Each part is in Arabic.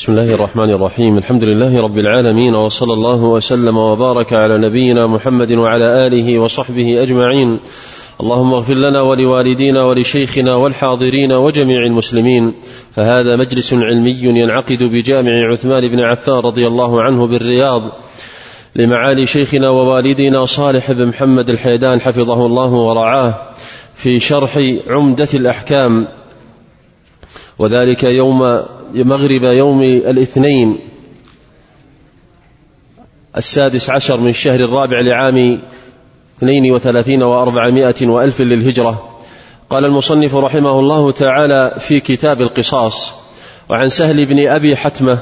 بسم الله الرحمن الرحيم الحمد لله رب العالمين وصلى الله وسلم وبارك على نبينا محمد وعلى اله وصحبه اجمعين اللهم اغفر لنا ولوالدينا ولشيخنا والحاضرين وجميع المسلمين فهذا مجلس علمي ينعقد بجامع عثمان بن عفان رضي الله عنه بالرياض لمعالي شيخنا ووالدنا صالح بن محمد الحيدان حفظه الله ورعاه في شرح عمدة الأحكام وذلك يوم مغرب يوم الاثنين السادس عشر من الشهر الرابع لعام اثنين وثلاثين وأربعمائة وألف للهجرة. قال المصنف رحمه الله تعالى في كتاب القصاص وعن سهل بن أبي حتمة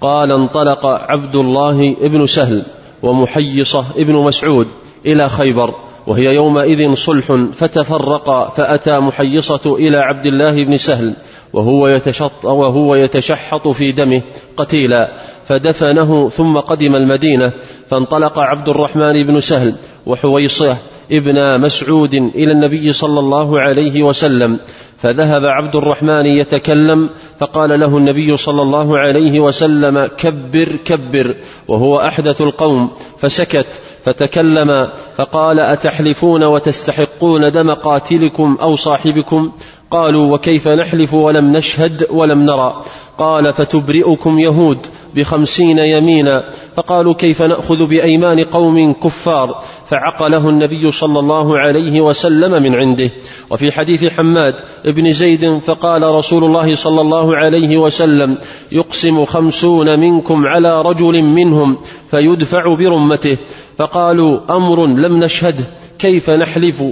قال انطلق عبد الله ابن سهل ومحيصة ابن مسعود إلى خيبر وهي يومئذ صلح فتفرقا فأتى محيصة إلى عبد الله بن سهل وهو يتشط وهو يتشحط في دمه قتيلا فدفنه ثم قدم المدينة فانطلق عبد الرحمن بن سهل وحويصة ابن مسعود إلى النبي صلى الله عليه وسلم فذهب عبد الرحمن يتكلم فقال له النبي صلى الله عليه وسلم كبر كبر وهو أحدث القوم فسكت فتكلم فقال أتحلفون وتستحقون دم قاتلكم أو صاحبكم قالوا وكيف نحلف ولم نشهد ولم نرى؟ قال فتبرئكم يهود بخمسين يمينا. فقالوا كيف نأخذ بأيمان قوم كفار؟ فعقله النبي صلى الله عليه وسلم من عنده. وفي حديث حماد بن زيد فقال رسول الله صلى الله عليه وسلم يقسم خمسون منكم على رجل منهم فيدفع برمته. فقالوا أمر لم نشهده كيف نحلف؟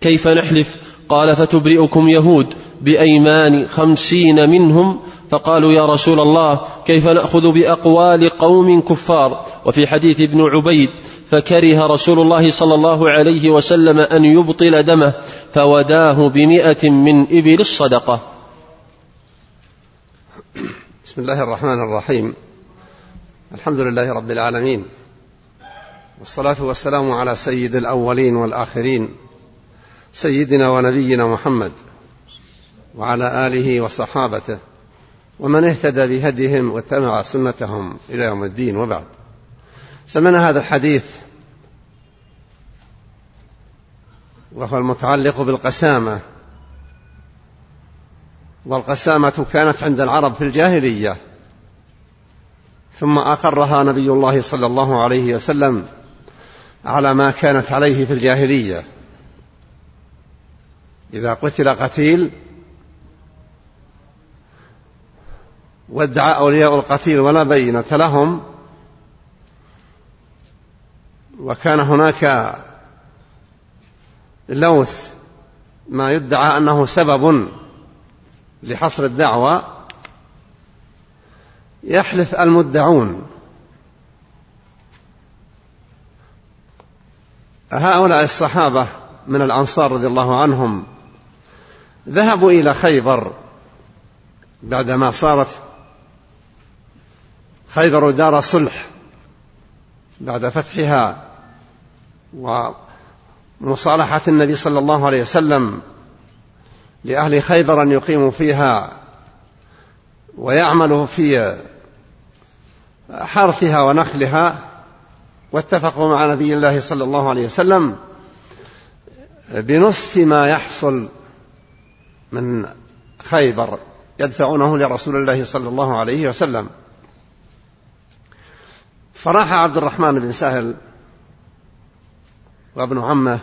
كيف نحلف؟ قال فتبرئكم يهود بأيمان خمسين منهم فقالوا يا رسول الله كيف نأخذ بأقوال قوم كفار؟ وفي حديث ابن عبيد فكره رسول الله صلى الله عليه وسلم أن يبطل دمه فوداه بمئة من إبل الصدقة. بسم الله الرحمن الرحيم. الحمد لله رب العالمين. والصلاة والسلام على سيد الأولين والآخرين سيدنا ونبينا محمد وعلى آله وصحابته ومن اهتدى بهديهم واتبع سنتهم إلى يوم الدين وبعد. سمعنا هذا الحديث وهو المتعلق بالقسامة. والقسامة كانت عند العرب في الجاهلية. ثم أقرها نبي الله صلى الله عليه وسلم على ما كانت عليه في الجاهلية. إذا قتل قتيل وادعى أولياء القتيل ولا بينة لهم وكان هناك لوث ما يدعى أنه سبب لحصر الدعوة يحلف المدعون. هؤلاء الصحابة من الأنصار رضي الله عنهم ذهبوا إلى خيبر بعدما صارت خيبر دار صلح بعد فتحها ومصالحة النبي صلى الله عليه وسلم لأهل خيبر أن يقيموا فيها ويعملوا في حرثها ونخلها واتفقوا مع نبي الله صلى الله عليه وسلم بنصف ما يحصل من خيبر يدفعونه لرسول الله صلى الله عليه وسلم. فراح عبد الرحمن بن سهل وابن عمه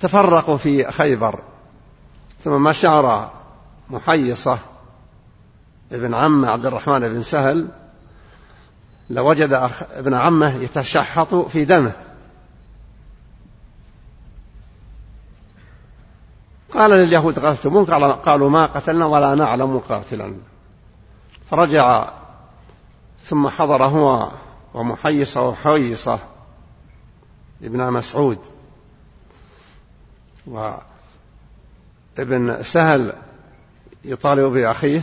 تفرقوا في خيبر ثم ما شعر محيصة ابن عمه عبد الرحمن بن سهل لوجد ابن عمه يتشحط في دمه. قال لليهود قتلتمون قالوا ما قتلنا ولا نعلم قاتلا. فرجع ثم حضر هو ومحيصة وحويصة ابن مسعود. وابن سهل يطالب بأخيه.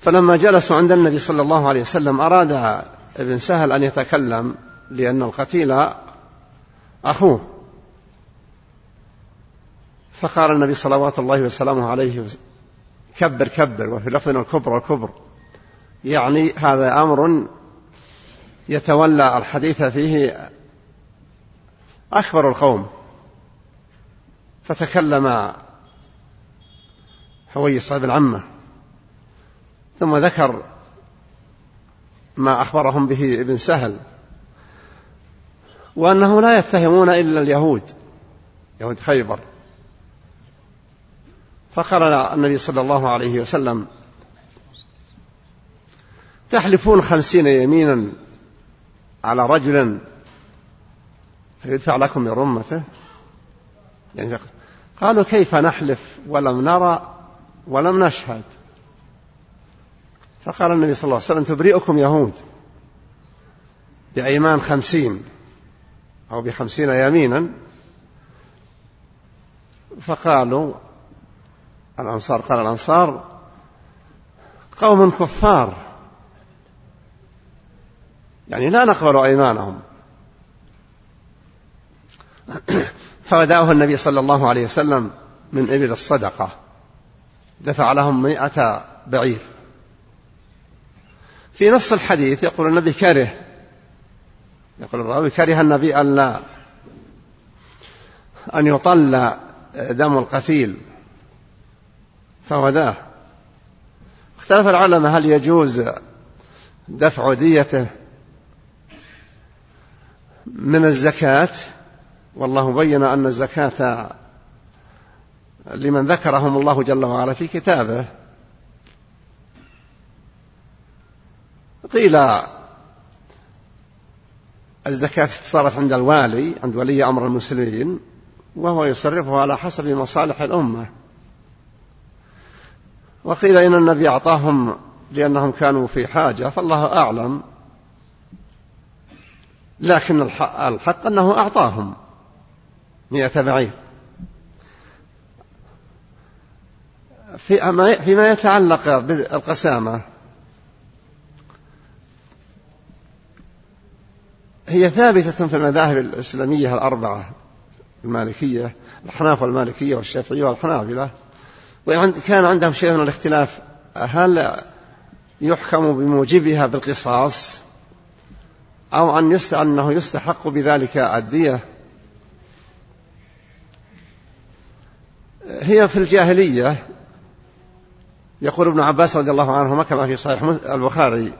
فلما جلسوا عند النبي صلى الله عليه وسلم أراد ابن سهل أن يتكلم لأن القتيل أخوه. فقال النبي صلوات الله وسلامه عليه كبر كبر وفي لفظ الكبر والكبر. يعني هذا أمر يتولى الحديث فيه أكبر القوم. فتكلم حويص بن عمه ثم ذكر ما أخبرهم به ابن سهل وأنه لا يتهمون إلا اليهود يهود خيبر. فقال النبي صلى الله عليه وسلم تحلفون خمسين يمينا على رجل فيدفع لكم برمته يعني قالوا كيف نحلف ولم نرى ولم نشهد؟ فقال النبي صلى الله عليه وسلم تبرئكم يهود بأيمان خمسين أو بخمسين يمينا؟ فقالوا الأنصار قال الأنصار قوم كفار. يعني لا نقبل أيمانهم. فوداه النبي صلى الله عليه وسلم من إبل الصدقة. دفع لهم مئة بعير. في نص الحديث يقول النبي كره. يقول الراوي كره النبي أن لا أن يطل دم القتيل. فوداه اختلف العلماء هل يجوز دفع ديته من الزكاة؟ والله بين أن الزكاة لمن ذكرهم الله جل وعلا في كتابه. قيل الزكاة صارت عند الوالي عند ولي أمر المسلمين وهو يصرفها على حسب مصالح الأمة. وقيل إن النبي أعطاهم لأنهم كانوا في حاجة فالله أعلم. لكن الحق أنه أعطاهم مئة بعير فيما يتعلق بالقسامة هي ثابتة في المذاهب الإسلامية الأربعة المالكية الأحناف والمالكية والشافعية والحنابلة. وإن كان عندهم شيء من الاختلاف. هل يحكم بموجبها بالقصاص أو أن أنه يستحق بذلك الدية؟ هي في الجاهلية. يقول ابن عباس رضي الله عنهما كما في صحيح البخاري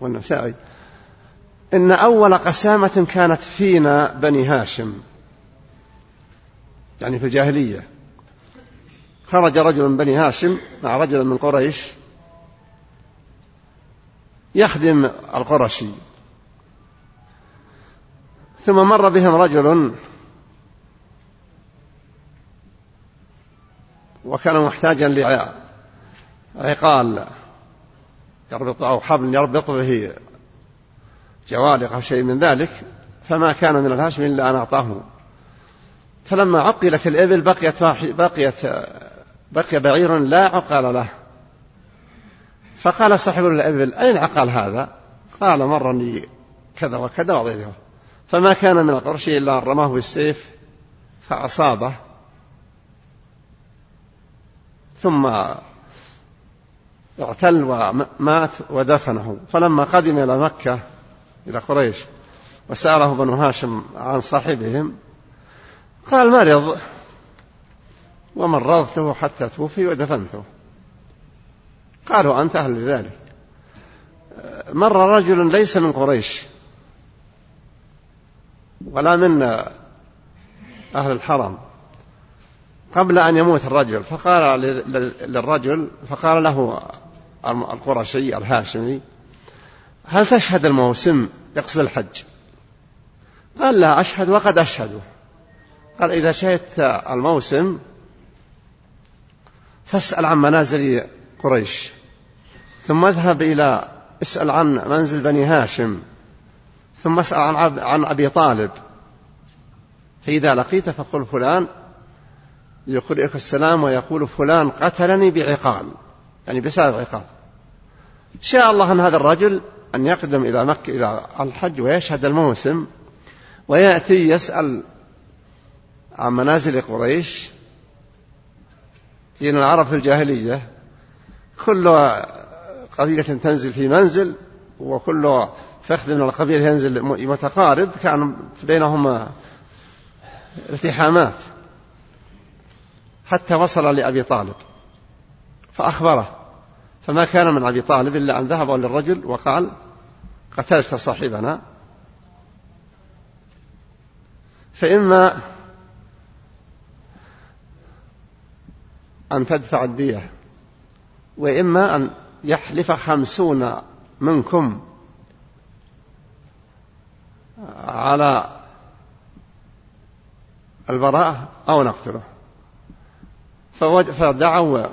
والنسائي إن أول قسامة كانت فينا بني هاشم. يعني في الجاهلية. خرج رجل من بني هاشم مع رجل من قريش يخدم القرشي. ثم مر بهم رجل وكان محتاجا لعقال يربط أو حبل يربط به جوالق أو شيء من ذلك فما كان من الهاشم إلا أن أعطاه. فلما عقلت الإبل بقيت بقيت بقي بعير لا عقال له. فقال صاحب الإبل أين عقال هذا? قال مرني كذا وكذا وضيته فما كان من القرش إلا أن رماه بالسيف فأصابه. ثم اعتل ومات ودفنه. فلما قدم إلى مكة إلى قريش وسأله بنو هاشم عن صاحبهم قال مرض ومرضته حتى توفي ودفنته. قالوا أنت أهل لذلك. مر رجل ليس من قريش. ولا من أهل الحرم. قبل أن يموت الرجل فقال للرجل فقال له القرشي الهاشمي هل تشهد الموسم يقصد الحج؟ قال لا أشهد وقد أشهد. قال إذا شهدت الموسم فاسأل عن منازل قريش. ثم اذهب إلى اسأل عن منزل بني هاشم. ثم اسأل عن, عن أبي طالب. فإذا لقيت فقل فلان يقرئك السلام ويقول فلان قتلني بعقال. يعني بسبب عقال. شاء الله أن هذا الرجل أن يقدم إلى مكة إلى الحج ويشهد الموسم ويأتي يسأل عن منازل قريش. لأن العرب في الجاهلية كل قبيلة تنزل في منزل وكل فخذ من القبيلة ينزل متقارب كان بينهما التحامات. حتى وصل لأبي طالب فأخبره فما كان من أبي طالب إلا أن ذهب للرجل وقال قتلت صاحبنا. فإما أن تدفع الدية وإما أن يحلف خمسون منكم على البراءة أو نقتله. فدعوا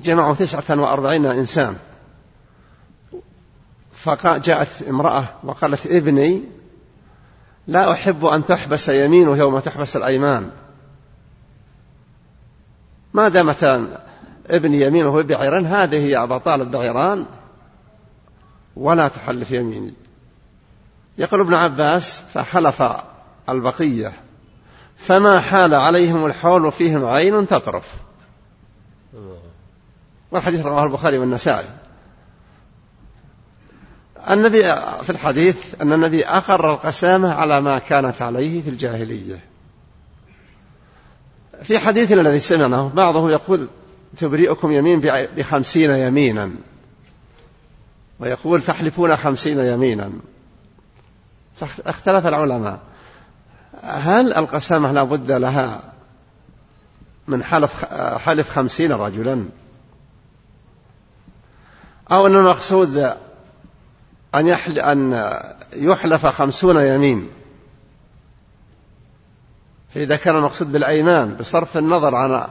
جمعوا تسعة وأربعين إنسان. فجاءت امرأة وقالت ابني لا أحب أن تحبس يمينه يوم تحبس الأيمان. ما دامت ابني يمينه بعيران هذه يا أبا طالب بعيران ولا تحلف يميني. يقول ابن عباس فحلف البقية فما حال عليهم الحول وفيهم عين تطرف. والحديث رواه البخاري والنسائي. النبي في الحديث أن النبي أقر القسامة على ما كانت عليه في الجاهلية. في حديثنا الذي سمعناه بعضه يقول تبرئكم يمين بخمسين يمينا. ويقول تحلفون خمسين يمينا. اختلف العلماء. هل القسامة لا بد لها من حلف حلف خمسين رجلا؟ أو أن المقصود أن أن يحلف خمسون يمين؟ فإذا كان المقصود بالأيمان بصرف النظر عن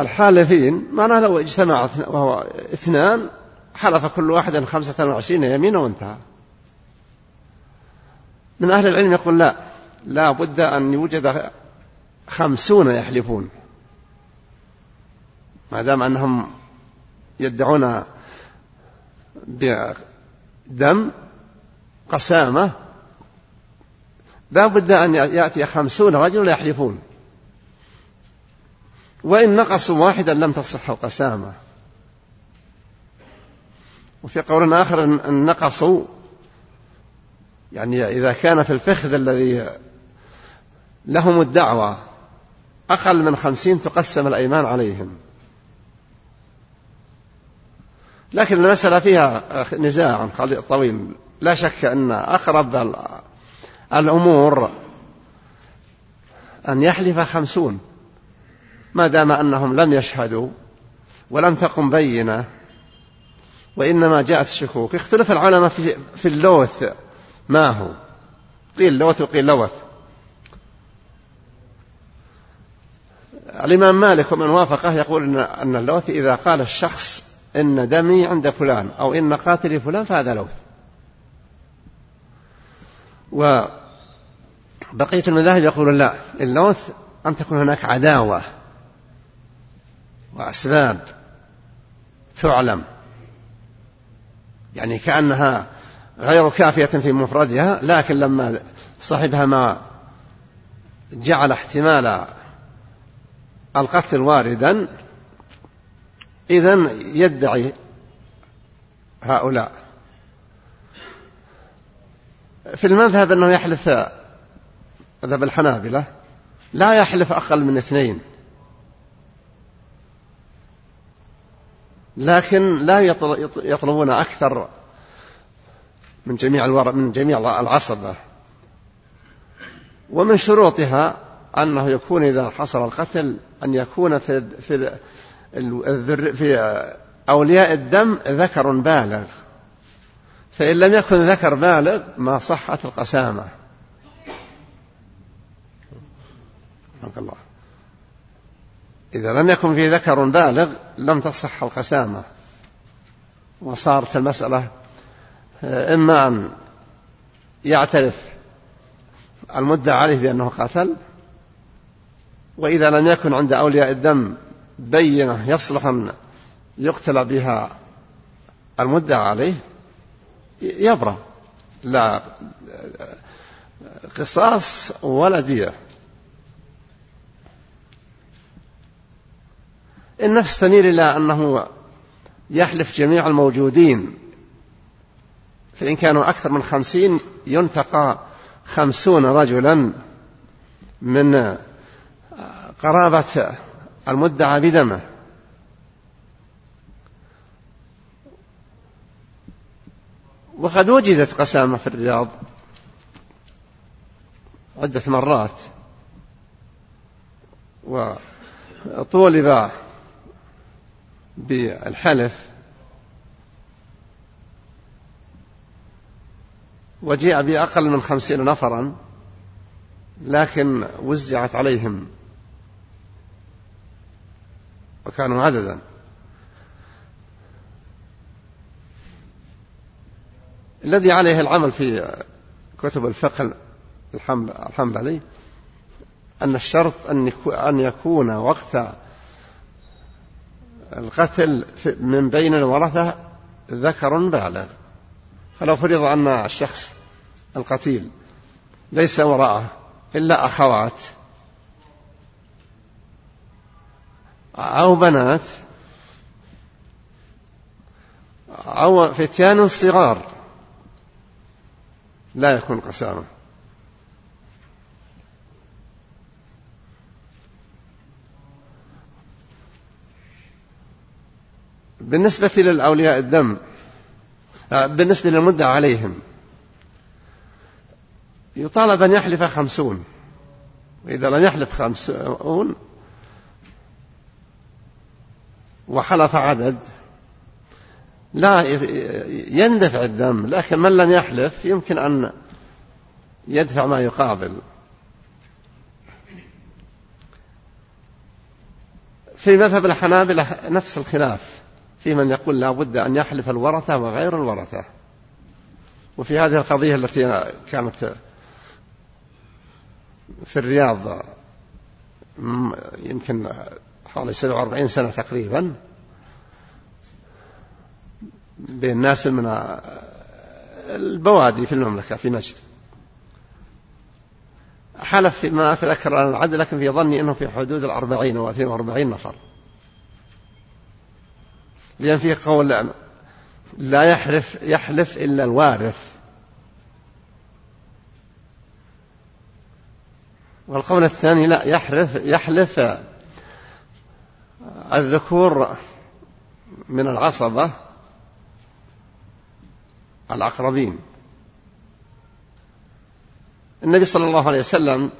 الحالفين معناه لو اجتمع وهو اثنان حلف كل واحد خمسة وعشرين يمينا وانتهى. من أهل العلم يقول لا لا بد أن يوجد خمسون يحلفون. ما دام أنهم يدعون بدم قسامة لا بد أن يأتي خمسون رجلا يحلفون. وإن نقصوا واحدا لم تصح القسامة. وفي قول آخر أن نقصوا يعني إذا كان في الفخذ الذي لهم الدعوة أقل من خمسين تقسم الأيمان عليهم. لكن المسألة فيها نزاع طويل. لا شك أن أقرب الأمور أن يحلف خمسون ما دام أنهم لم يشهدوا ولم تقم بينة وإنما جاءت الشكوك. اختلف العلماء في, في اللوث. ما هو؟ قيل لوث وقيل لوث. الإمام مالك ومن وافقه يقول أن اللوث إذا قال الشخص إن دمي عند فلان أو إن قاتلي فلان فهذا لوث. وبقية المذاهب يقول لا اللوث أن تكون هناك عداوة وأسباب تعلم. يعني كأنها غير كافية في مفردها لكن لما صاحبها ما جعل احتمال القتل واردا إذا يدعي هؤلاء. في المذهب أنه يحلف مذهب الحنابلة لا يحلف أقل من اثنين. لكن لا يطلبون أكثر من جميع الور... من جميع العصبة. ومن شروطها أنه يكون إذا حصل القتل أن يكون في في في أولياء الدم ذكر بالغ. فإن لم يكن ذكر بالغ ما صحت القسامة. الله. إذا لم يكن في ذكر بالغ لم تصح القسامة. وصارت المسألة إما أن يعترف المدعى عليه بأنه قتل وإذا لم يكن عند أولياء الدم بينة يصلح أن يقتل بها المدعى عليه يبرأ. لا قصاص ولا دية. النفس تميل إلى أنه يحلف جميع الموجودين. فإن كانوا أكثر من خمسين ينتقى خمسون رجلا من قرابة المدعى بدمه. وقد وجدت قسامة في الرياض عدة مرات وطولب بالحلف. وجيء بأقل من خمسين نفرا لكن وزعت عليهم. وكانوا عددا. الذي عليه العمل في كتب الفقه الحنبلي أن الشرط أن يكون وقت القتل من بين الورثة ذكر بالغ فلو فرض أن الشخص القتيل ليس وراءه إلا أخوات أو بنات أو فتيان صغار لا يكون قسامة بالنسبة للأولياء الدم آه، بالنسبة للمدة عليهم يطالب أن يحلف خمسون. وإذا لم يحلف خمسون وحلف عدد لا يندفع الدم لكن من لم يحلف يمكن أن يدفع ما يقابل. في مذهب الحنابلة نفس الخلاف. في من يقول لا بد أن يحلف الورثة وغير الورثة. وفي هذه القضية التي كانت في الرياض يمكن حوالي 47 سنة تقريبا بين ناس من البوادي في المملكة في نجد. حلف فيما أتذكر عن العدد لكن في ظني أنه في حدود الأربعين أو اثنين وأربعين نفر. لأن فيه قول لا يحلف يحلف إلا الوارث. والقول الثاني لا يحلف يحلف الذكور من العصبة الأقربين النبي صلى الله عليه وسلم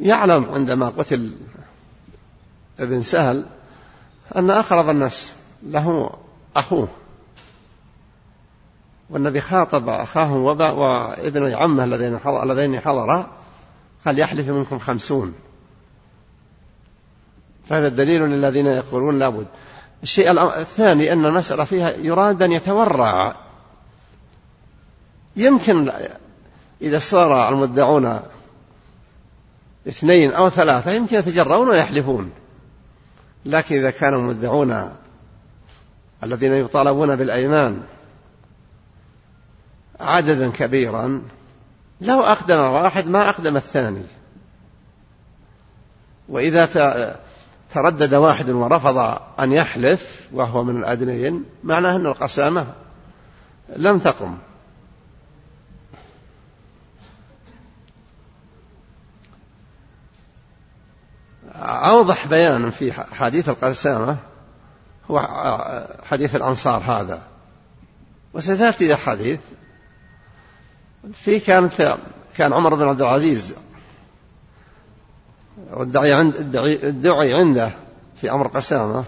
يعلم عندما قتل ابن سهل أن أقرب الناس. له أخوه. والنبي خاطب أخاه وابن عمه الذين الذين حضرا قال يحلف منكم خمسون. فهذا الدليل للذين يقولون لابد الشيء الثاني أن المسألة فيها يراد أن يتورع. يمكن إذا صار المدعون اثنين أو ثلاثة يمكن يتجرؤون ويحلفون. لكن إذا كانوا المدعون الذين يطالبون بالأيمان عددا كبيرا لو أقدم واحد ما أقدم الثاني. وإذا تردد واحد ورفض أن يحلف وهو من الأدنين معناه أن القسامة لم تقم. أوضح بيان في حديث القسامة هو حديث الأنصار هذا. وستأتي الحديث في كانت كان عمر بن عبد العزيز والدعي عند الدعي عنده في أمر قسامة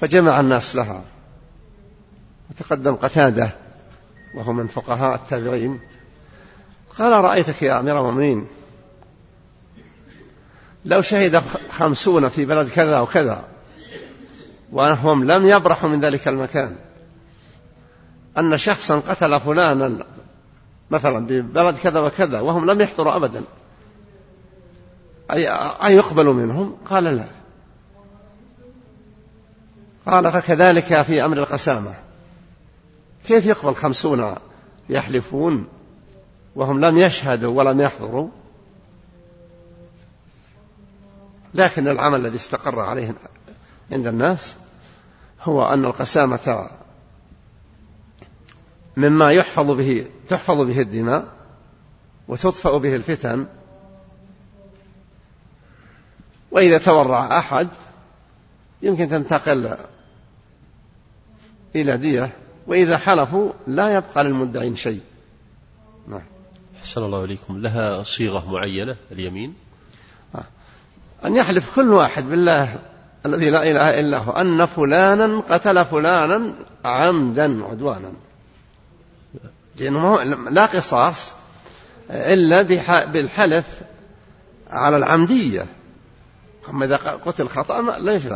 فجمع الناس لها. وتقدم قتادة وهو من فقهاء التابعين. قال رأيتك يا أمير المؤمنين؟ لو شهد خمسون في بلد كذا وكذا وهم لم يبرحوا من ذلك المكان. أن شخصا قتل فلانا مثلا ببلد كذا وكذا وهم لم يحضروا أبدا. أي, أي يقبل منهم؟ قال لا. قال فكذلك في أمر القسامة. كيف يقبل خمسون يحلفون وهم لم يشهدوا ولم يحضروا؟ لكن العمل الذي استقر عليه عند الناس هو أن القسامة مما يحفظ به تحفظ به الدماء وتطفأ به الفتن. وإذا تورع أحد يمكن تنتقل إلى دية وإذا حلفوا لا يبقى للمدعين شيء. نعم. أحسن الله إليكم. لها صيغة معينة اليمين؟ أن يحلف كل واحد بالله الذي لا إله إلا هو أن فلانا قتل فلانا عمدا عدوانا. لأنه لا قصاص إلا بالحلف على العمدية. أما إذا قتل خطأ ليس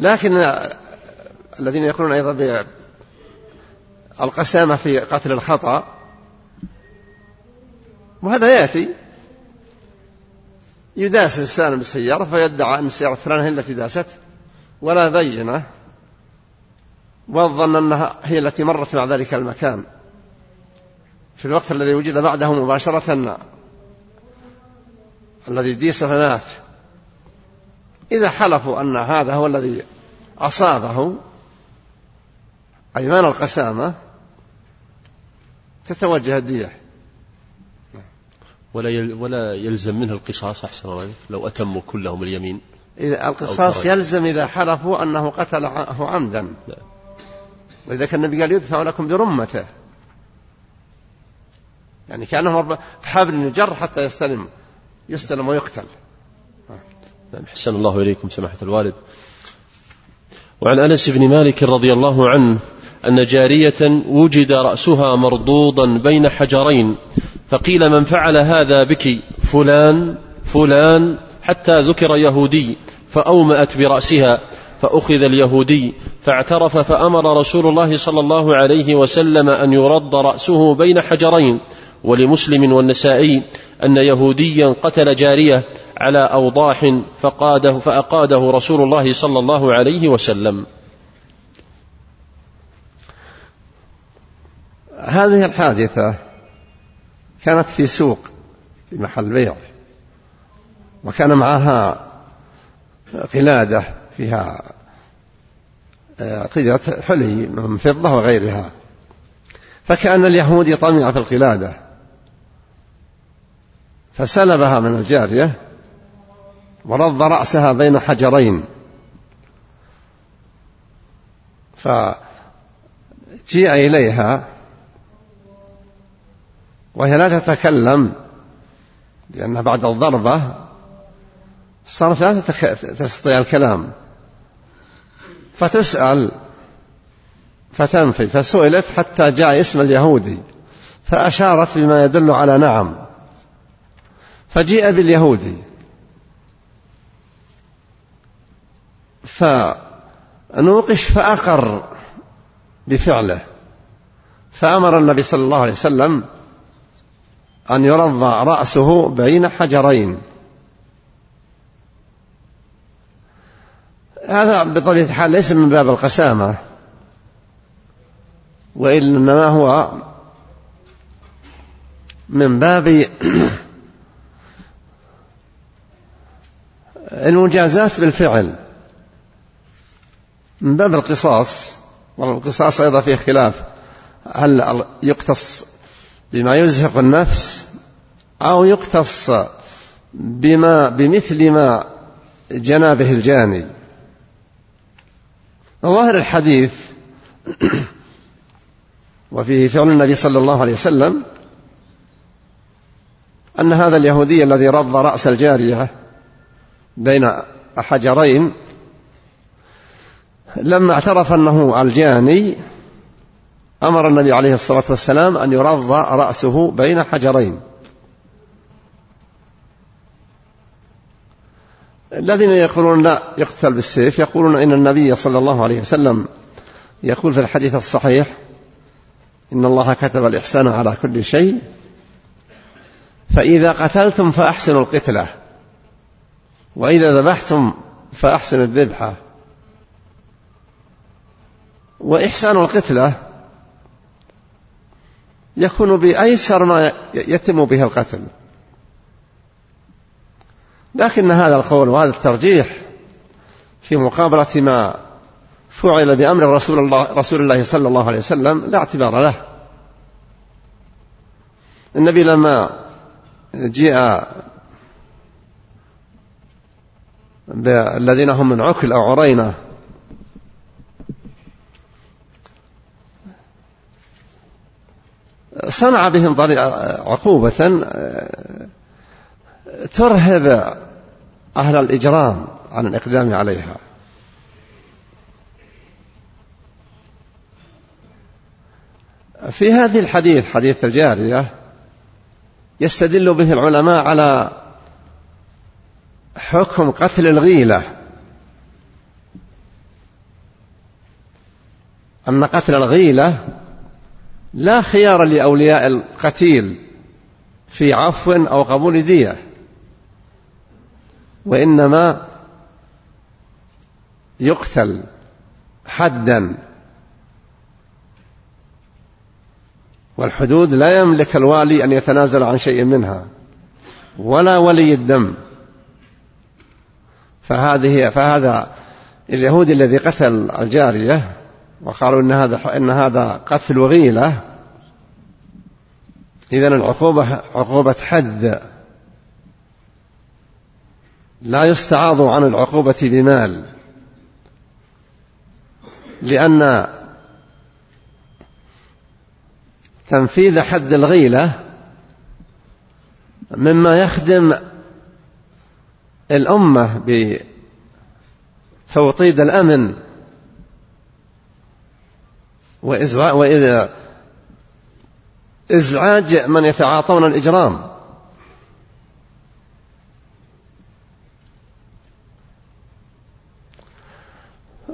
لكن الذين يقولون أيضا بالقسامة في قتل الخطأ وهذا يأتي. يداس إنسان بالسيارة فيدعى أن سيارة فلان هي التي داسته ولا بينة والظن أنها هي التي مرت مع ذلك المكان. في الوقت الذي وجد بعده مباشرة الذي ديس فمات. إذا حلفوا أن هذا هو الذي أصابه أيمان القسامة تتوجه الدية. ولا ولا يلزم منه القصاص أحسن الله لو أتموا كلهم اليمين. إذا القصاص يلزم إذا حلفوا أنه قتله عمدا. لا. وإذا كان النبي قال يدفع لكم برمته. يعني كأنه بحبل يجر حتى يستلم يستلم ويقتل. نعم حسن الله إليكم سماحة الوالد. وعن أنس بن مالك رضي الله عنه أن جارية وجد رأسها مردودا بين حجرين فقيل من فعل هذا بك فلان فلان حتى ذكر يهودي فأومأت برأسها فأخذ اليهودي فاعترف فأمر رسول الله صلى الله عليه وسلم أن يرد رأسه بين حجرين. ولمسلم والنسائي أن يهوديا قتل جارية على أوضاح فقاده فأقاده رسول الله صلى الله عليه وسلم. هذه الحادثة كانت في سوق في محل بيع وكان معها قلادة فيها آه، قدرة حلي من فضة وغيرها. فكأن اليهودي طمع في القلادة. فسلبها من الجارية ورض رأسها بين حجرين. فجيء إليها وهي لا تتكلم لأنها بعد الضربة صارت لا تستطيع الكلام. فتسأل فتنفي فسئلت حتى جاء اسم اليهودي فأشارت بما يدل على نعم. فجيء باليهودي. فنوقش فأقر بفعله. فأمر النبي صلى الله عليه وسلم أن يرض رأسه بين حجرين. هذا بطبيعة الحال ليس من باب القسامة وإنما هو من باب المجازات بالفعل من باب القصاص والقصاص أيضا فيه خلاف هل يقتص بما يزهق النفس أو يقتص بما بمثل ما جنى به الجاني. ظاهر الحديث وفيه فعل النبي صلى الله عليه وسلم أن هذا اليهودي الذي رض رأس الجارية بين حجرين لما اعترف أنه الجاني أمر النبي عليه الصلاة والسلام أن يرض رأسه بين حجرين. الذين يقولون لا يقتل بالسيف يقولون إن النبي صلى الله عليه وسلم يقول في الحديث الصحيح إن الله كتب الإحسان على كل شيء فإذا قتلتم فأحسنوا القتلة وإذا ذبحتم فأحسنوا الذبحة. وإحسان القتلة يكون بأيسر ما يتم به القتل. لكن هذا القول وهذا الترجيح في مقابلة ما فعل بأمر رسول الله رسول الله صلى الله عليه وسلم لا اعتبار له. النبي لما جيء الذين هم من عكل أو عرينة صنع بهم عقوبة ترهب أهل الإجرام عن الإقدام عليها. في هذه الحديث حديث الجارية يستدل به العلماء على حكم قتل الغيلة. أن قتل الغيلة لا خيار لأولياء القتيل في عفو أو قبول دية وإنما يقتل حدا. والحدود لا يملك الوالي أن يتنازل عن شيء منها ولا ولي الدم. فهذه فهذا اليهودي الذي قتل الجارية وقالوا إن هذا إن هذا قتل غيلة إذا العقوبة عقوبة حد. لا يستعاض عن العقوبة بمال. لأن تنفيذ حد الغيلة مما يخدم الأمة بتوطيد الأمن. وإذا إزعاج من يتعاطون الإجرام.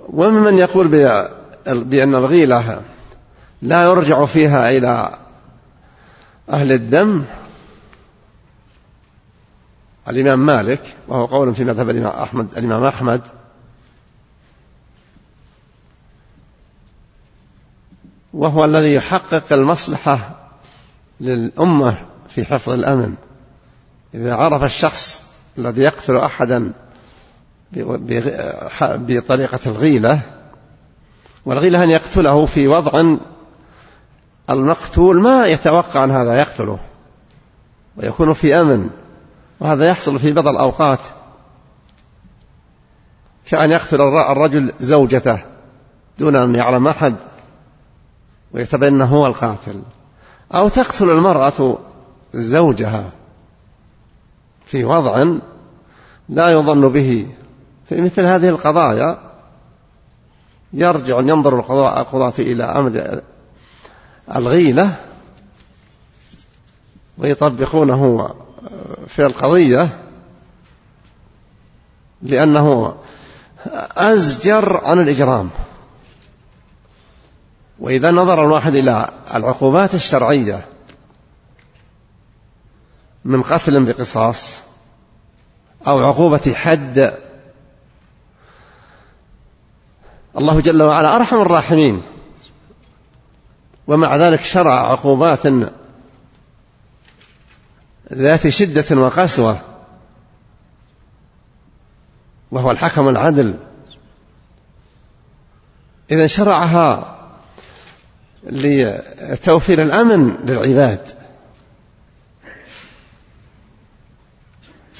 وممن يقول بأن الغيلة لا يرجع فيها إلى أهل الدم الإمام مالك وهو قول في مذهب الإمام أحمد الإمام أحمد وهو الذي يحقق المصلحة للأمة في حفظ الأمن. إذا عرف الشخص الذي يقتل أحدا بطريقة الغيلة والغيلة أن يقتله في وضع المقتول ما يتوقع أن هذا يقتله ويكون في أمن وهذا يحصل في بعض الأوقات. كأن يقتل الرجل زوجته دون أن يعلم أحد. ويتبين أنه هو القاتل. أو تقتل المرأة زوجها في وضع لا يظن به. في مثل هذه القضايا يرجع ينظر القضاة إلى أمر الغيلة ويطبقونه في القضية لأنه أزجر عن الإجرام. وإذا نظر الواحد إلى العقوبات الشرعية من قتل بقصاص أو عقوبة حد الله جل وعلا أرحم الراحمين. ومع ذلك شرع عقوبات ذات شدة وقسوة. وهو الحكم العدل. إذا شرعها لتوفير الأمن للعباد.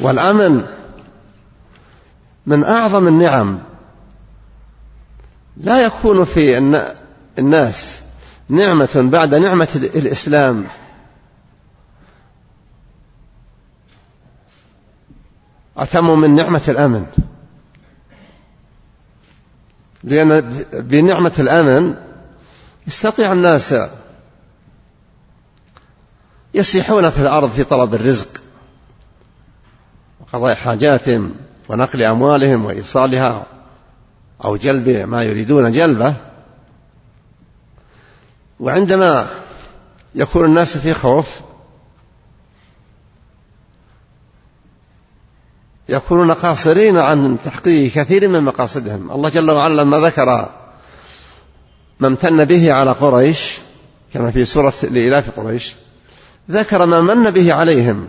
والأمن من أعظم النعم. لا يكون في الناس نعمة بعد نعمة الإسلام. أتم من نعمة الأمن. لأن بنعمة الأمن يستطيع الناس يسيحون في الأرض في طلب الرزق وقضاء حاجاتهم ونقل أموالهم وإيصالها أو جلب ما يريدون جلبه. وعندما يكون الناس في خوف يكونون قاصرين عن تحقيق كثير من مقاصدهم. الله جل وعلا لما ذكر ما امتن به على قريش كما في سورة لإلاف قريش ذكر ما من به عليهم.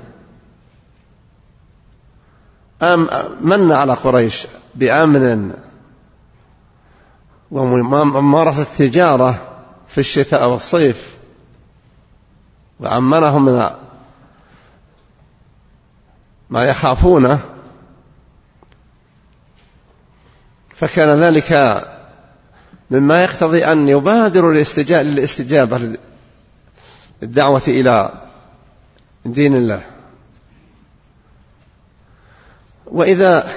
أم من على قريش؟ بأمن. وممارسة التجارة في الشتاء والصيف. وأمنهم من ما يخافونه. فكان ذلك مما يقتضي أن يبادروا للاستجابة الدعوة إلى دين الله. وإذا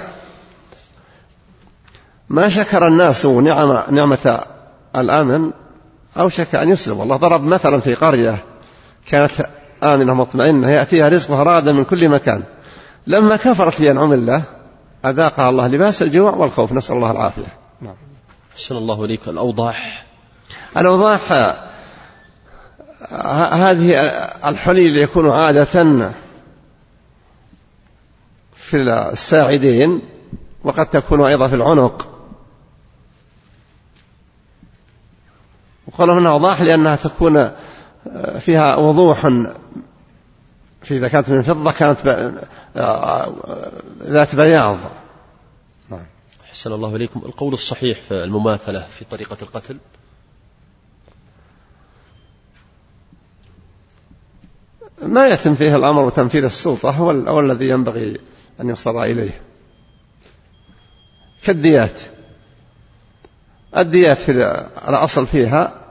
ما شكر الناس نعم نعمة الأمن أوشك أن يسلم. الله ضرب مثلا في قرية كانت آمنة مطمئنة يأتيها رزقها رادا من كل مكان. لما كفرت بأنعم الله أذاقها الله لباس الجوع والخوف. نسأل الله العافية. نعم. أحسن الله إليك. الأوضاح. الأوضاح هذه الحلي اللي يكون عادة في الساعدين وقد تكون أيضا في العنق. وقالوا هنا أوضاح لأنها تكون فيها وضوح. في إذا كانت من فضة كانت ذات بياض. أحسن الله إليكم. القول الصحيح في المماثلة في طريقة القتل. ما يتم فيه الأمر وتنفيذ السلطة هو, الذي ينبغي أن يصل إليه. كالديات. الديات في الأصل فيها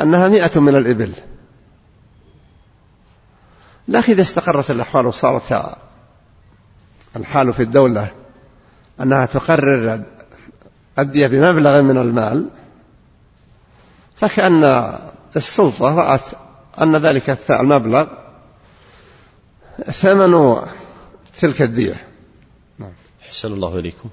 أنها مئة من الإبل. لكن إذا استقرت الأحوال وصارت الحال في الدولة أنها تقرر الدية بمبلغ من المال فكأن السلطة رأت أن ذلك المبلغ ثمن تلك الدية. نعم. أحسن الله إليكم.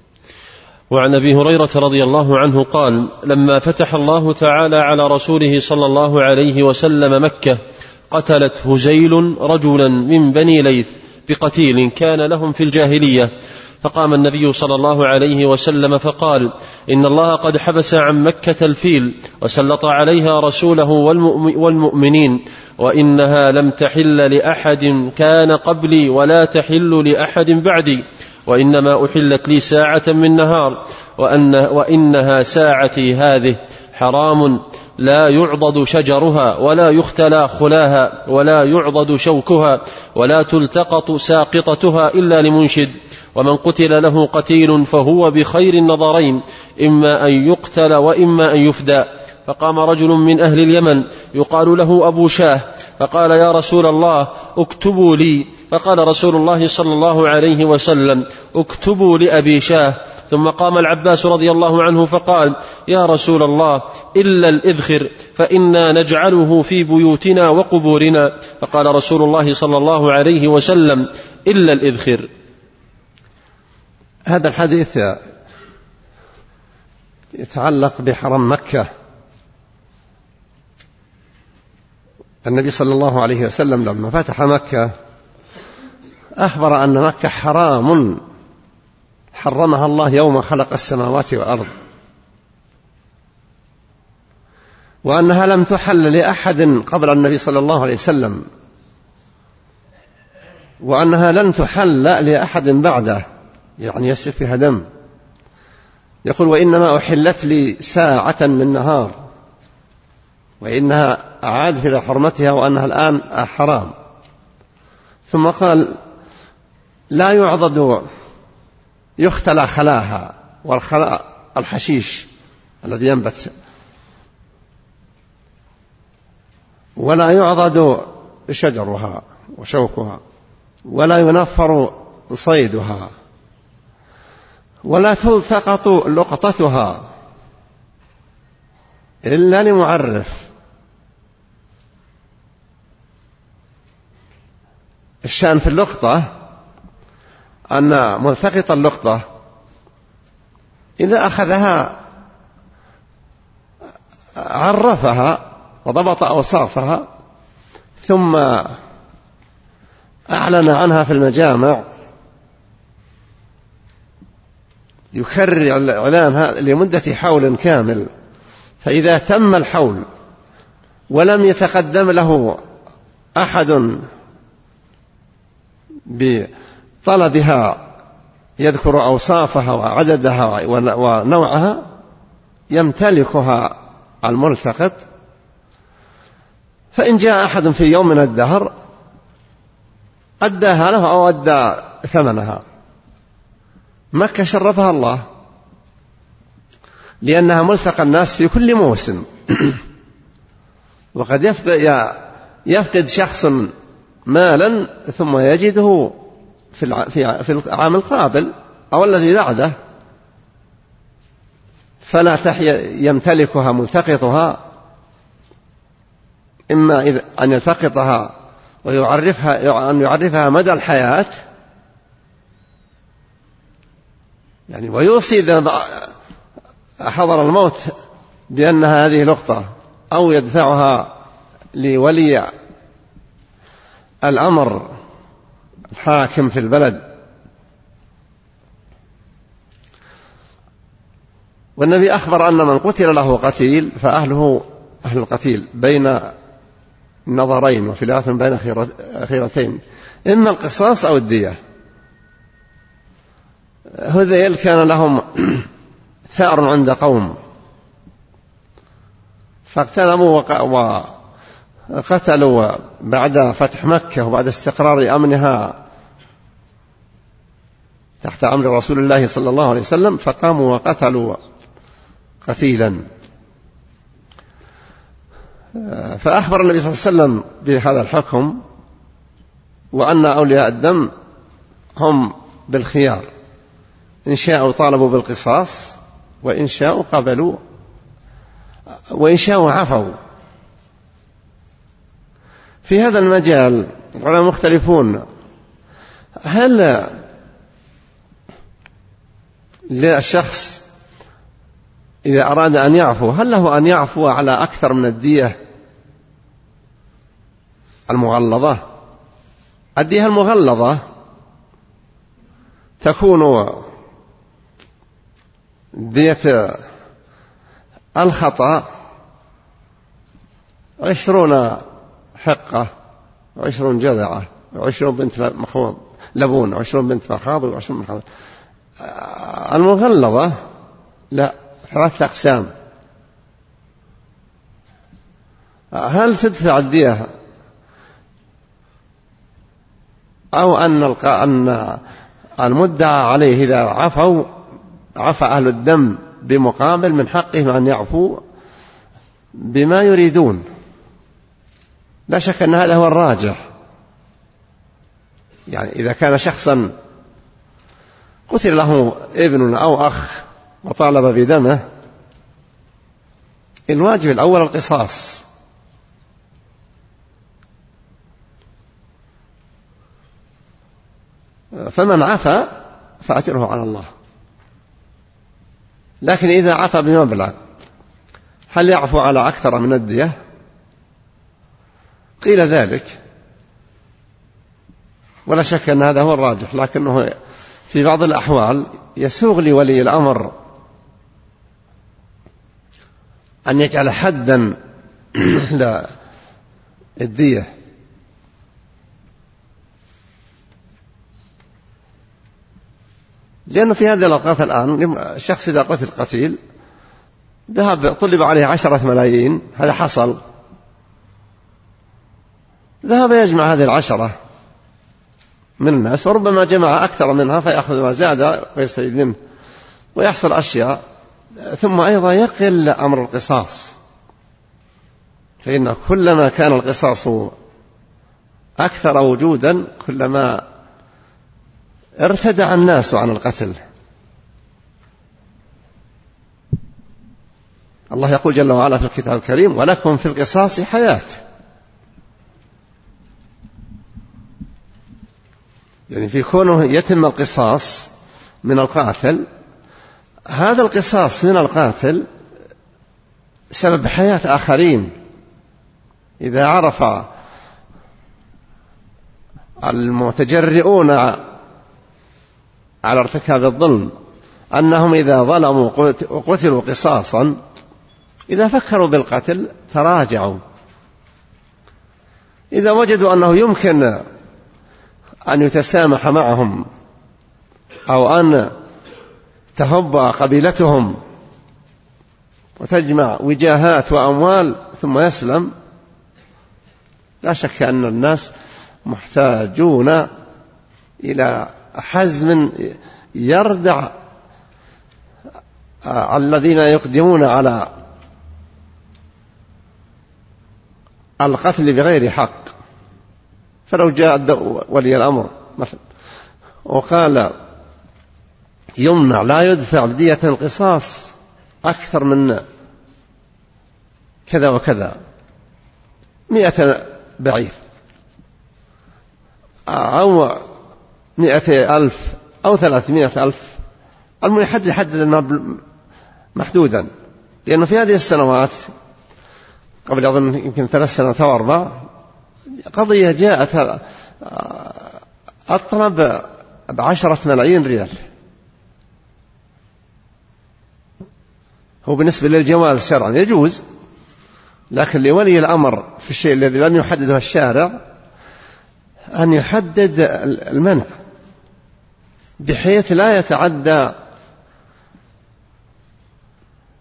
وعن أبي هريرة رضي الله عنه قال لما فتح الله تعالى على رسوله صلى الله عليه وسلم مكة قتلت هزيل رجلا من بني ليث بقتيل كان لهم في الجاهلية. فقام النبي صلى الله عليه وسلم فقال إن الله قد حبس عن مكة الفيل وسلط عليها رسوله والمؤمنين وإنها لم تحل لأحد كان قبلي ولا تحل لأحد بعدي وإنما أحلت لي ساعة من نهار وأن وإنها ساعتي هذه حرام لا يعضد شجرها ولا يختلى خلاها ولا يعضد شوكها ولا تلتقط ساقطتها إلا لمنشد. ومن قتل له قتيل فهو بخير النظرين إما أن يقتل وإما أن يفدى. فقام رجل من أهل اليمن يقال له أبو شاه فقال يا رسول الله اكتبوا لي. فقال رسول الله صلى الله عليه وسلم اكتبوا لأبي شاه. ثم قام العباس رضي الله عنه فقال يا رسول الله إلا الإذخر فإنا نجعله في بيوتنا وقبورنا. فقال رسول الله صلى الله عليه وسلم إلا الإذخر. هذا الحديث يتعلق بحرم مكة. النبي صلى الله عليه وسلم لما فتح مكة أخبر أن مكة حرام. حرمها الله يوم خلق السماوات والأرض. وأنها لم تحل لأحد قبل النبي صلى الله عليه وسلم. وأنها لن تحل لأحد بعده. يعني يسفك فيها دم. يقول وإنما أحلت لي ساعة من نهار وإنها عادت إلى حرمتها وأنها الآن حرام. ثم قال لا يعضد يختلى خلاها والخلاء الحشيش الذي ينبت. ولا يعضد شجرها وشوكها ولا ينفر صيدها. ولا تلتقط لقطتها إلا لمعرف. الشأن في اللقطة أن ملتقط اللقطة إذا أخذها عرفها وضبط أوصافها ثم أعلن عنها في المجامع يكرر الإعلان لمدة حول كامل. فإذا تم الحول ولم يتقدم له أحد بطلبها يذكر أوصافها وعددها ونوعها يمتلكها الملتقط. فإن جاء أحد في يوم من الدهر أداها له أو أدى ثمنها. مكة شرفها الله لأنها ملتقى الناس في كل موسم. وقد يفقد يفقد شخص مالا ثم يجده في العام القابل أو الذي بعده. فلا تحيا يمتلكها ملتقطها إما أن يلتقطها ويعرفها أن يعرفها مدى الحياة يعني ويوصي إذا حضر الموت بأن هذه لقطة أو يدفعها لولي الأمر الحاكم في البلد. والنبي أخبر أن من قتل له قتيل فأهله أهل القتيل بين نظرين وفي بين خيرتين إما القصاص أو الدية. هذيل كان لهم ثأر عند قوم. فاغتنموا وقتلوا بعد فتح مكة وبعد استقرار أمنها تحت أمر رسول الله صلى الله عليه وسلم فقاموا وقتلوا قتيلا. فأخبر النبي صلى الله عليه وسلم بهذا الحكم وأن أولياء الدم هم بالخيار. إن شاءوا طالبوا بالقصاص وإن شاءوا قبلوا وإن شاءوا عفوا. في هذا المجال العلماء مختلفون. هل للشخص إذا أراد أن يعفو هل له أن يعفو على أكثر من الدية المغلظة؟ الدية المغلظة تكون دية الخطأ. عشرون حقة وعشرون جذعة وعشرون بنت مخوض لبون وعشرون بنت مخاض وعشرون مخاض المغلظة لا ثلاثة أقسام. هل تدفع الدية أو أن أن المدعى عليه إذا عفوا عفى أهل الدم بمقابل من حقهم أن يعفوا بما يريدون. لا شك أن هذا هو الراجح. يعني إذا كان شخصا قتل له ابن أو أخ وطالب بدمه الواجب الأول القصاص. فمن عفى فأجره على الله. لكن إذا عفى بمبلغ هل يعفو على أكثر من الدية؟ قيل ذلك. ولا شك أن هذا هو الراجح لكنه في بعض الأحوال يسوغ لولي الأمر أن يجعل حدا للدية لأنه في هذه الأوقات الآن الشخص إذا قتل قتيل ذهب طلب عليه عشرة ملايين هذا حصل. ذهب يجمع هذه العشرة من الناس وربما جمع أكثر منها فيأخذ ما زاد ويستفيد منه ويحصل أشياء. ثم أيضا يقل أمر القصاص. فإن كلما كان القصاص أكثر وجودا كلما ارتدع الناس عن القتل. الله يقول جل وعلا في الكتاب الكريم ولكم في القصاص حياة. يعني في كونه يتم القصاص من القاتل هذا القصاص من القاتل سبب حياة آخرين. إذا عرف المتجرئون على ارتكاب الظلم أنهم إذا ظلموا وقتلوا قصاصا إذا فكروا بالقتل تراجعوا. إذا وجدوا أنه يمكن أن يتسامح معهم أو أن تهب قبيلتهم وتجمع وجاهات وأموال ثم يسلم لا شك أن الناس محتاجون إلى حزم يردع الذين يقدمون على القتل بغير حق. فلو جاء ولي الأمر مثلا وقال يمنع لا يدفع بدية القصاص أكثر من كذا وكذا مئة بعير أو مئة ألف أو ثلاثمائة ألف. المهم يحدد يحدد المبلغ محدودا. لأنه في هذه السنوات قبل أظن يمكن ثلاث سنوات أو أربع قضية جاءت أطلب بعشرة ملايين ريال. هو بالنسبة للجواز شرعا يجوز لكن لولي الأمر في الشيء الذي لم يحدده الشارع أن يحدد المنع. بحيث لا يتعدى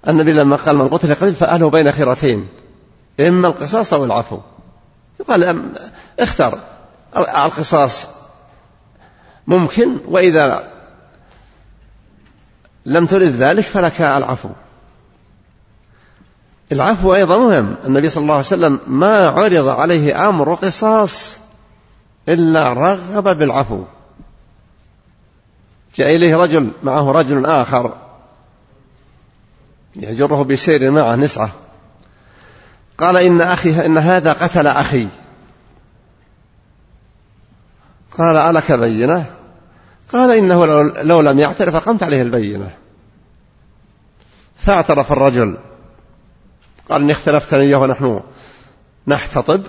النبي لما قال من قتل قتل فأهله بين خيرتين إما القصاص أو العفو. يقال اختر. القصاص ممكن وإذا لم ترد ذلك فلك العفو. العفو أيضا مهم. النبي صلى الله عليه وسلم ما عرض عليه أمر قصاص إلا رغب بالعفو. جاء إليه رجل معه رجل آخر. يجره بسير معه نسعة. قال إن أخي إن هذا قتل أخي. قال ألك بينة؟ قال إنه لو لم يعترف أقمت عليه البينة. فاعترف الرجل. قال إني اختلفتني إياه ونحن نحتطب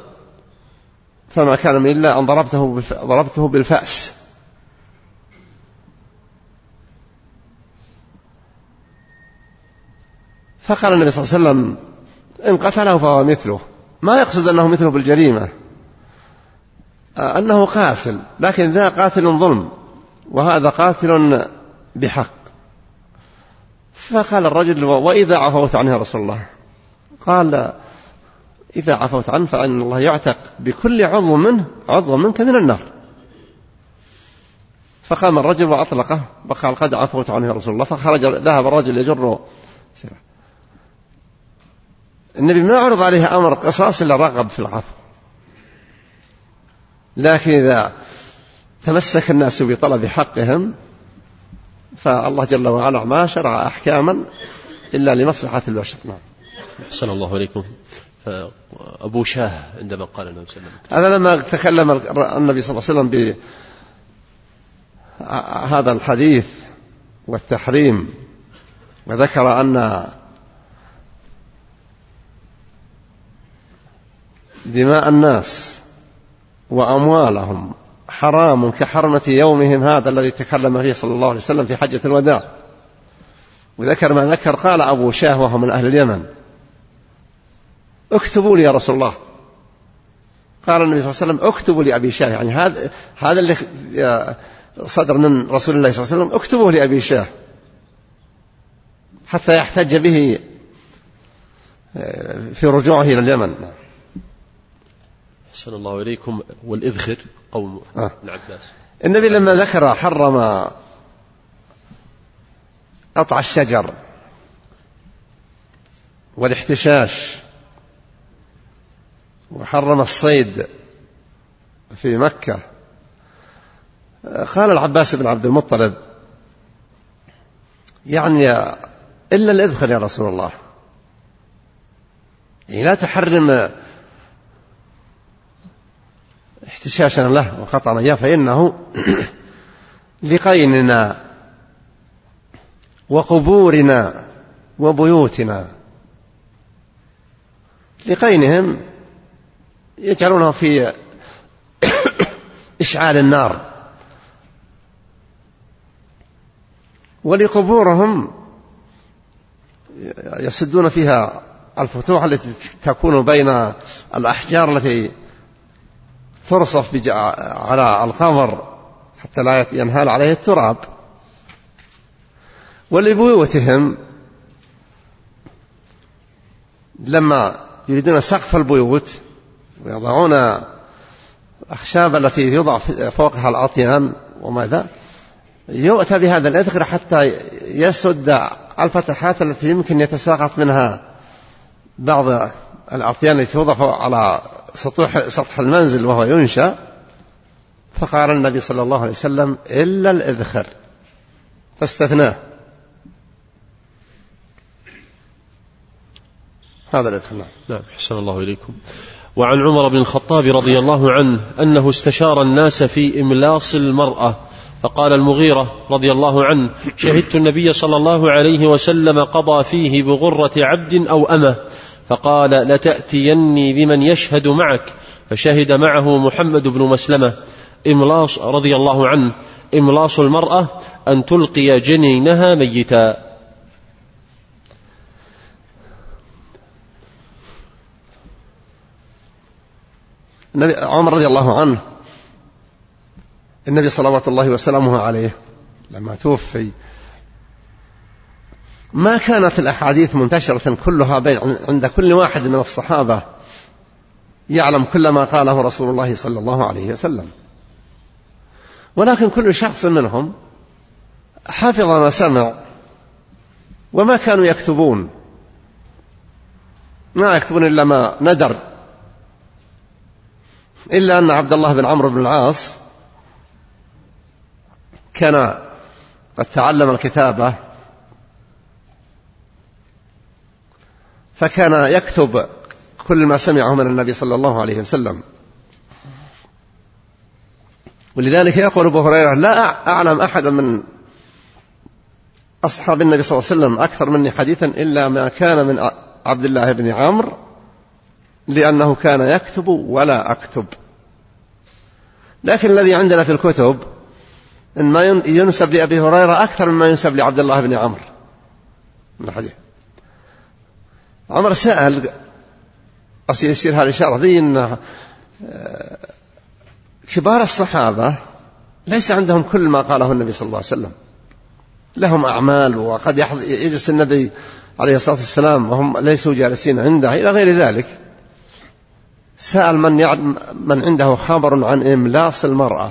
فما كان من إلا أن ضربته ضربته بالفأس. فقال النبي صلى الله عليه وسلم إن قتله فهو مثله. ما يقصد أنه مثله بالجريمة. أنه قاتل لكن ذا قاتل ظلم وهذا قاتل بحق. فقال الرجل وإذا عفوت عنه يا رسول الله؟ قال إذا عفوت عنه فإن الله يعتق بكل عضو منه عضو منك من النار. فقام الرجل وأطلقه وقال قد عفوت عنه يا رسول الله. فخرج ذهب الرجل يجر النبي ما عرض عليه أمر قصاص إلا رغب في العفو لكن إذا تمسك الناس بطلب حقهم فالله جل وعلا ما شرع أحكاما إلا لمصلحة البشر. نعم. أحسن الله إليكم. أبو شاه عندما قال النبي صلى الله عليه وسلم هذا لما تكلم النبي صلى الله عليه وسلم بهذا الحديث والتحريم وذكر أن دماء الناس وأموالهم حرام كحرمة يومهم هذا الذي تكلم فيه صلى الله عليه وسلم في حجة الوداع. وذكر ما ذكر قال أبو شاه وهو من أهل اليمن. اكتبوا لي يا رسول الله. قال النبي صلى الله عليه وسلم اكتبوا لأبي شاه. يعني هذا هذا اللي صدر من رسول الله صلى الله عليه وسلم. اكتبوه لأبي شاه. حتى يحتج به في رجوعه إلى اليمن. أحسن الله إليكم والإذخر قول آه. ابن عباس النبي لما ذكر حرم قطع الشجر والاحتشاش وحرم الصيد في مكة قال العباس بن عبد المطلب يعني إلا الإذخر يا رسول الله يعني لا تحرم احتشاشا له وقطعا إياه فإنه لقيننا وقبورنا وبيوتنا. لقينهم يجعلونه في إشعال النار. ولقبورهم يسدون فيها الفتوح التي تكون بين الأحجار التي ترصف على القمر حتى لا ينهال عليه التراب. ولبيوتهم لما يريدون سقف البيوت ويضعون أخشاب التي يوضع فوقها الأطيان وماذا يؤتى بهذا الإذخر حتى يسد الفتحات التي يمكن يتساقط منها بعض الأطيان التي توضع على سطوح سطح المنزل وهو ينشأ فقال النبي صلى الله عليه وسلم إلا الإذخر. فاستثناه. هذا الإذخر نعم. نعم حسن الله إليكم. وعن عمر بن الخطاب رضي الله عنه أنه استشار الناس في إملاص المرأة فقال المغيرة رضي الله عنه شهدت النبي صلى الله عليه وسلم قضى فيه بغرة عبد أو أمة فقال لتأتيني بمن يشهد معك. فشهد معه محمد بن مسلمة. إملاص رضي الله عنه. إملاص المرأة أن تلقي جنينها ميتا. عمر رضي الله عنه. النبي صلوات الله وسلامه عليه لما توفي ما كانت الأحاديث منتشرة كلها بين عند كل واحد من الصحابة يعلم كل ما قاله رسول الله صلى الله عليه وسلم. ولكن كل شخص منهم حفظ ما سمع وما كانوا يكتبون. ما يكتبون إلا ما ندر. إلا أن عبد الله بن عمرو بن العاص كان قد تعلم الكتابة فكان يكتب كل ما سمعه من النبي صلى الله عليه وسلم. ولذلك يقول أبو هريرة لا أعلم أحدا من أصحاب النبي صلى الله عليه وسلم أكثر مني حديثا إلا ما كان من عبد الله بن عمرو لأنه كان يكتب ولا أكتب. لكن الذي عندنا في الكتب إن ما ينسب لأبي هريرة أكثر مما ينسب لعبد الله بن عمرو. من الحديث عمر سأل يصير هذه الإشارة ذي أن آه، كبار الصحابة ليس عندهم كل ما قاله النبي صلى الله عليه وسلم. لهم أعمال وقد يجلس النبي عليه الصلاة والسلام وهم ليسوا جالسين عنده إلى غير ذلك. سأل من, من عنده خبر عن إملاص المرأة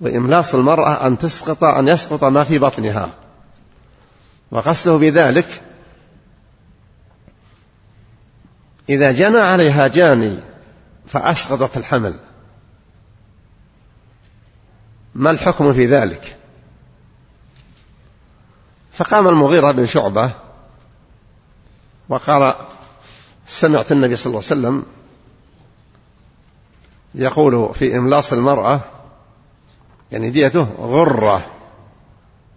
وإملاص المرأة أن تسقط أن يسقط ما في بطنها. وقصده بذلك إذا جنى عليها جاني فأسقطت الحمل. ما الحكم في ذلك؟ فقام المغيرة بن شعبة وقال سمعت النبي صلى الله عليه وسلم يقول في إملاص المرأة يعني ديته غرة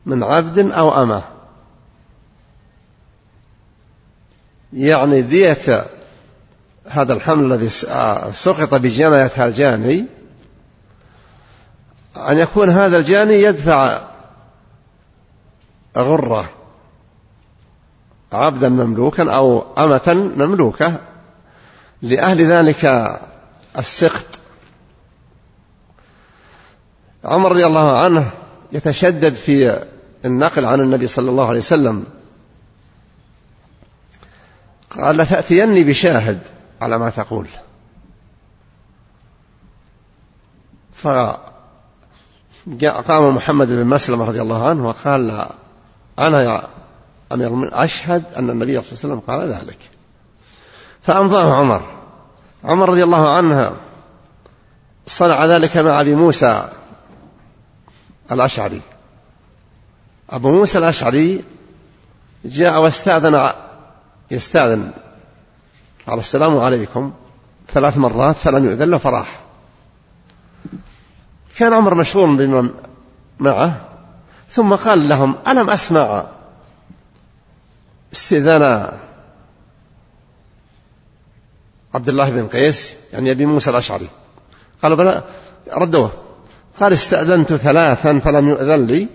من عبد أو أمة. يعني دية هذا الحمل الذي سقط بجناية الجاني أن يكون هذا الجاني يدفع غرة عبدا مملوكا أو أمة مملوكة لأهل ذلك السقط. عمر رضي الله عنه يتشدد في النقل عن النبي صلى الله عليه وسلم قال لتأتيني بشاهد. على ما تقول. فقام محمد بن مسلمة رضي الله عنه وقال لا أنا يا أمير المؤمنين أشهد أن النبي صلى الله عليه وسلم قال ذلك. فأمضاه عمر. عمر رضي الله عنه صنع ذلك مع أبي موسى الأشعري. أبو موسى الأشعري جاء واستأذن يستأذن قال السلام عليكم ثلاث مرات فلم يؤذن له فراح. كان عمر مشغول بما معه ثم قال لهم ألم أسمع استئذان عبد الله بن قيس يعني أبي موسى الأشعري؟ قالوا بلى ردوه. قال استأذنت ثلاثا فلم يؤذن لي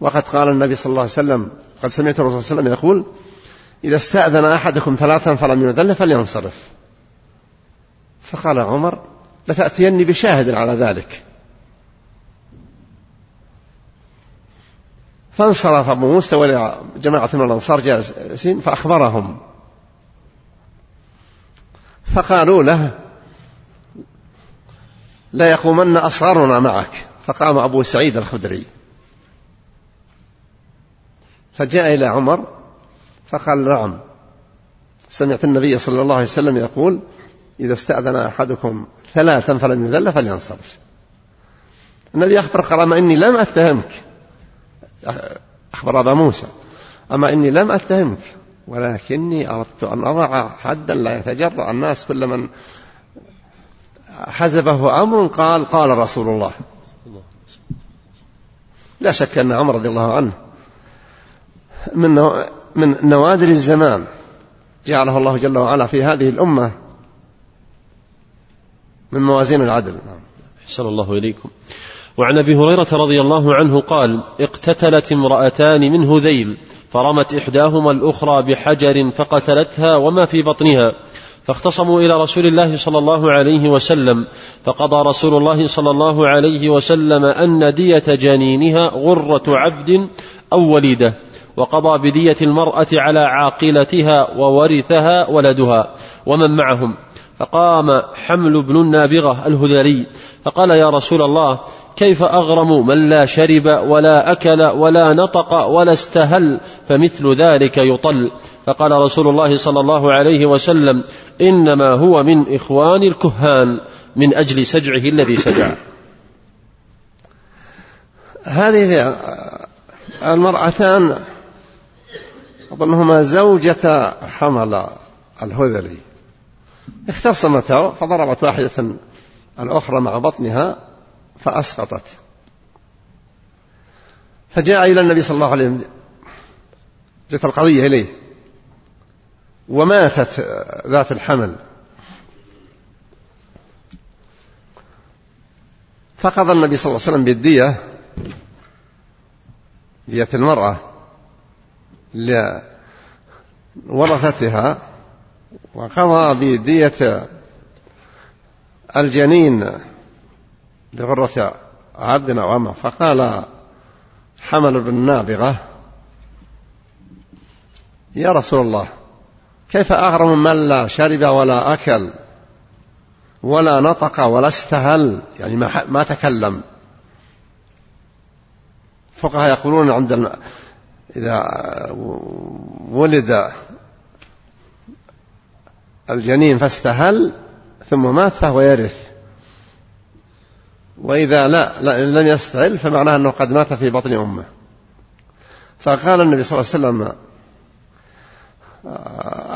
وقد قال النبي صلى الله عليه وسلم قد سمعت الرسول صلى الله عليه وسلم يقول إذا استأذن أحدكم ثلاثا فلم يؤذن له فلينصرف. فقال عمر لتأتيني بشاهد على ذلك. فانصرف أبو موسى وجماعة من الأنصار جالسين فأخبرهم. فقالوا له لا يقومن أصغرنا معك. فقام أبو سعيد الخدري. فجاء إلى عمر فقال نعم. سمعت النبي صلى الله عليه وسلم يقول إذا استأذن أحدكم ثلاثا فلم يذل فلينصرف. النبي أخبر قال أما إني لم أتهمك. أخبر أبا موسى. أما إني لم أتهمك. ولكني أردت أن أضع حدا لا يتجرأ الناس كل من حزبه أمر قال قال رسول الله. لا شك أن عمر رضي الله عنه من من نوادر الزمان. جعله الله جل وعلا في هذه الأمة من موازين العدل. نعم. أحسن الله إليكم. وعن أبي هريرة رضي الله عنه قال اقتتلت امرأتان من هذيل فرمت إحداهما الأخرى بحجر فقتلتها وما في بطنها فاختصموا إلى رسول الله صلى الله عليه وسلم فقضى رسول الله صلى الله عليه وسلم أن دية جنينها غرة عبد أو وليدة. وقضى بدية المرأة على عاقلتها وورثها ولدها ومن معهم. فقام حمل بن النابغة الهذلي فقال يا رسول الله كيف أغرم من لا شرب ولا أكل ولا نطق ولا استهل فمثل ذلك يطل؟ فقال رسول الله صلى الله عليه وسلم إنما هو من إخوان الكهان من أجل سجعه الذي سجع. هذه المرأتان أظنهما زوجة حمل الهذلي. اختصمتا فضربت واحدة الأخرى مع بطنها فأسقطت. فجاء إلى النبي صلى الله عليه وسلم جت القضية إليه. وماتت ذات الحمل. فقضى النبي صلى الله عليه وسلم بالدية دية المرأة. لورثتها وقضى بدية الجنين لغرة عبد أو أمة. فقال حمل بن نابغة يا رسول الله كيف أغرم من لا شرب ولا أكل ولا نطق ولا استهل? يعني ما, ما تكلم. فقهاء يقولون عند إذا ولد الجنين فاستهل ثم مات فهو يرث. وإذا لا, لم يستهل فمعناه أنه قد مات في بطن أمه. فقال النبي صلى الله عليه وسلم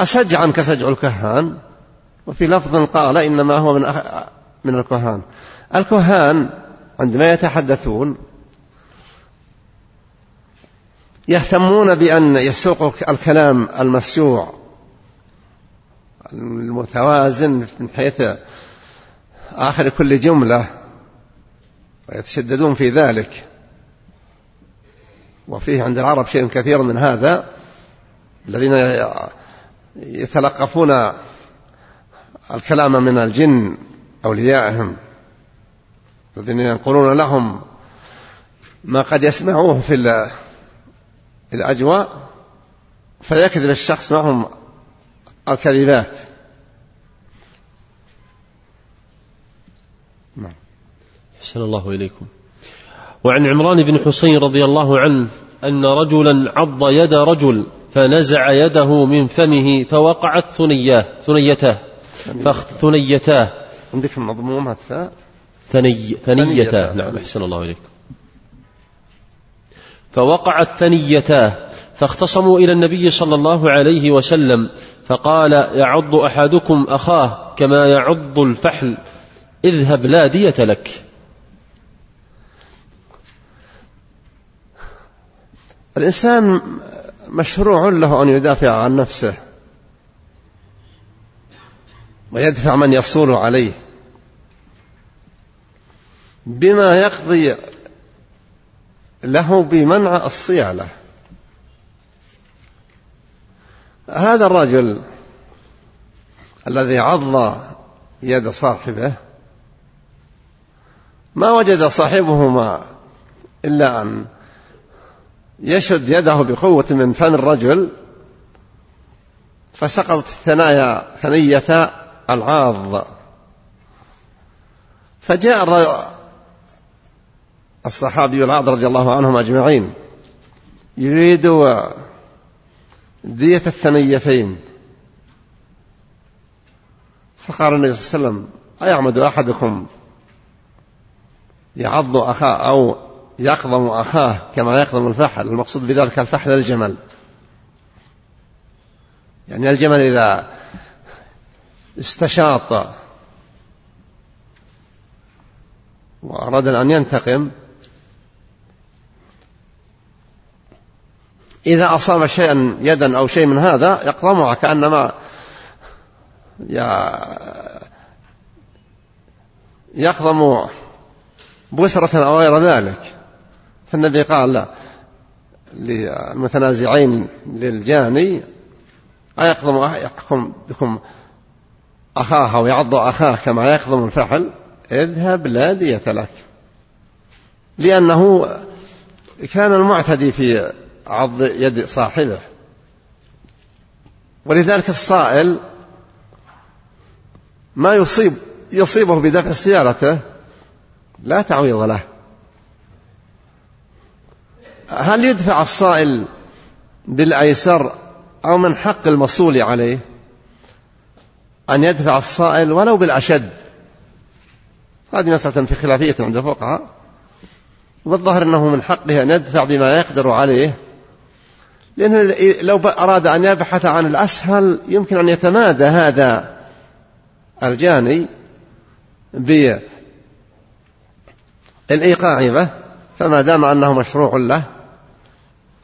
أسجعا كسجع الكهان؟ وفي لفظ قال إنما هو من من الكهان. الكهان عندما يتحدثون يهتمون بأن يسوقوا الكلام المسيوع المتوازن من حيث آخر كل جملة ويتشددون في ذلك. وفيه عند العرب شيء كثير من هذا الذين يتلقفون الكلام من الجن أوليائهم الذين ينقلون لهم ما قد يسمعوه في الأجواء فيكذب الشخص معهم الكذبات. نعم. أحسن الله إليكم. وعن عمران بن حسين رضي الله عنه أن رجلا عض يد رجل فنزع يده من فمه فوقعت ثنياه ثنيتاه ثنيتاه. عندك المضموم الثاء ثني ثنيتاه. نعم أحسن الله إليكم. فوقعت ثنيتاه فاختصموا إلى النبي صلى الله عليه وسلم فقال يعض أحدكم أخاه كما يعض الفحل اذهب لا دية لك. الإنسان مشروع له أن يدافع عن نفسه ويدفع من يصول عليه بما يقضي له بمنع الصيانة. هذا الرجل الذي عض يد صاحبه ما وجد صاحبهما إلا أن يشد يده بقوة من فم الرجل فسقطت ثنايا ثنية العاض. فجاء الصحابي العاض رضي الله عنهم أجمعين يريد دية الثنيتين. فقال النبي صلى الله عليه وسلم أيعمد أحدكم يعض أخاه أو يقضم أخاه كما يقضم الفحل؟ المقصود بذلك الفحل الجمل. يعني الجمل إذا استشاط وأراد أن ينتقم إذا أصاب شيئا يدا أو شيء من هذا يقضمها كأنما يقضم بسرة أو غير ذلك. فالنبي قال لا للمتنازعين للجاني أيقضم أحدكم أخاه أو يعض أخاه كما يقضم الفحل؟ اذهب لا دية لك. لأنه كان المعتدي في عض يد صاحبه. ولذلك الصائل ما يصيب يصيبه بدفع سيارته لا تعويض له. هل يدفع الصائل بالأيسر أو من حق المصول عليه أن يدفع الصائل ولو بالأشد؟ هذه مسألة في خلافية عند الفقهاء. والظاهر أنه من حقه أن يدفع بما يقدر عليه لأنه لو أراد أن يبحث عن الأسهل يمكن أن يتمادى هذا الجاني بالإيقاع به فما دام أنه مشروع له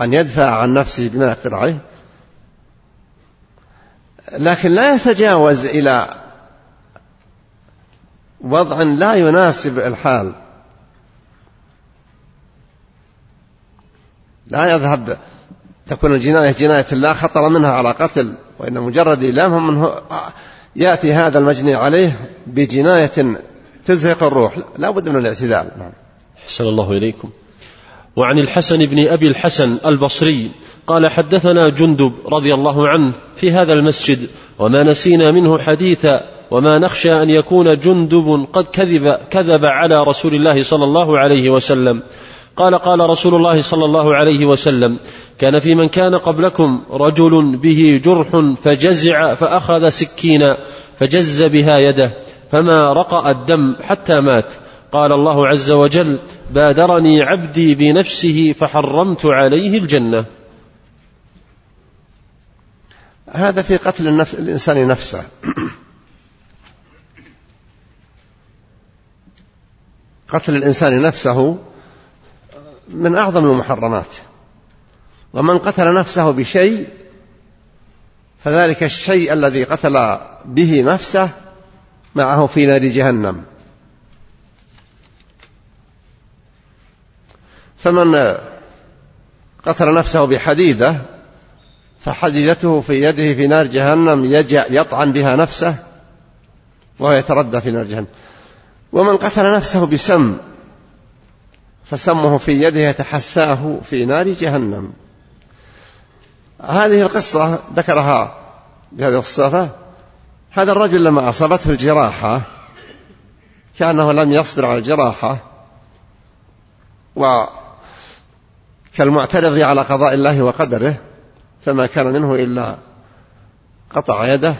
أن يدفع عن نفسه بما يقدر عليه لكن لا يتجاوز إلى وضع لا يناسب الحال. لا يذهب تكون الجناية جناية لا خطر منها على قتل وإن مجرد إيلام منه يأتي هذا المجني عليه بجناية تزهق الروح لا بد من الاعتدال نعم. أحسن الله إليكم. وعن الحسن بن أبي الحسن البصري قال حدثنا جندب رضي الله عنه في هذا المسجد وما نسينا منه حديثا وما نخشى أن يكون جندب قد كذب كذب على رسول الله صلى الله عليه وسلم. قال قال رسول الله صلى الله عليه وسلم كان في من كان قبلكم رجل به جرح فجزع فأخذ سكينا فجز بها يده فما رقأ الدم حتى مات. قال الله عز وجل بادرني عبدي بنفسه فحرمت عليه الجنة. هذا في قتل النفس الإنسان نفسه. قتل الإنسان نفسه من أعظم المحرمات. ومن قتل نفسه بشيء فذلك الشيء الذي قتل به نفسه معه في نار جهنم. فمن قتل نفسه بحديدة فحديدته في يده في نار جهنم يطعن بها نفسه وهو يتردى في نار جهنم. ومن قتل نفسه بسم فسمه في يده يتحساه في نار جهنم. هذه القصة ذكرها بهذه الصفة. هذا الرجل لما أصابته الجراحة كأنه لم يصبر على الجراحة وكالمعترض على قضاء الله وقدره فما كان منه إلا قطع يده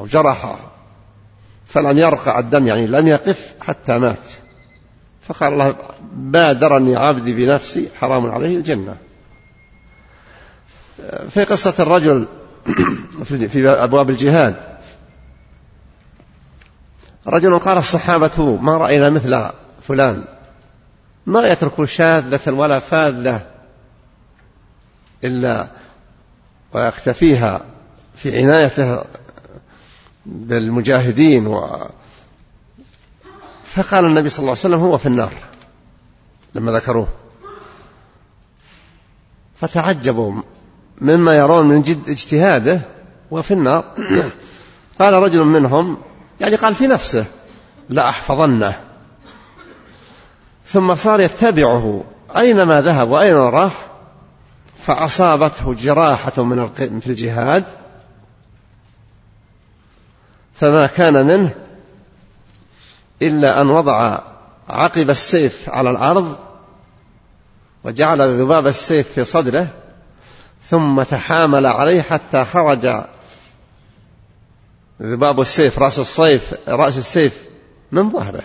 أو جرحه فلم يرقع الدم يعني لم يقف حتى مات. فقال الله بادرني عبدي بنفسي حرام عليه الجنة. في قصة الرجل في أبواب الجهاد. رجل قال الصحابة ما رأينا مثل فلان ما يترك شاذة ولا فاذة إلا ويختفيها في عنايته بالمجاهدين و فقال النبي صلى الله عليه وسلم هو في النار لما ذكروه. فتعجبوا مما يرون من جد اجتهاده وفي النار. قال رجل منهم يعني قال في نفسه لا أحفظنه. ثم صار يتبعه أينما ذهب وأين راح فأصابته جراحة من في الجهاد. فما كان منه إلا أن وضع عقب السيف على الأرض وجعل ذباب السيف في صدره ثم تحامل عليه حتى خرج ذباب السيف رأس الصيف رأس السيف من ظهره.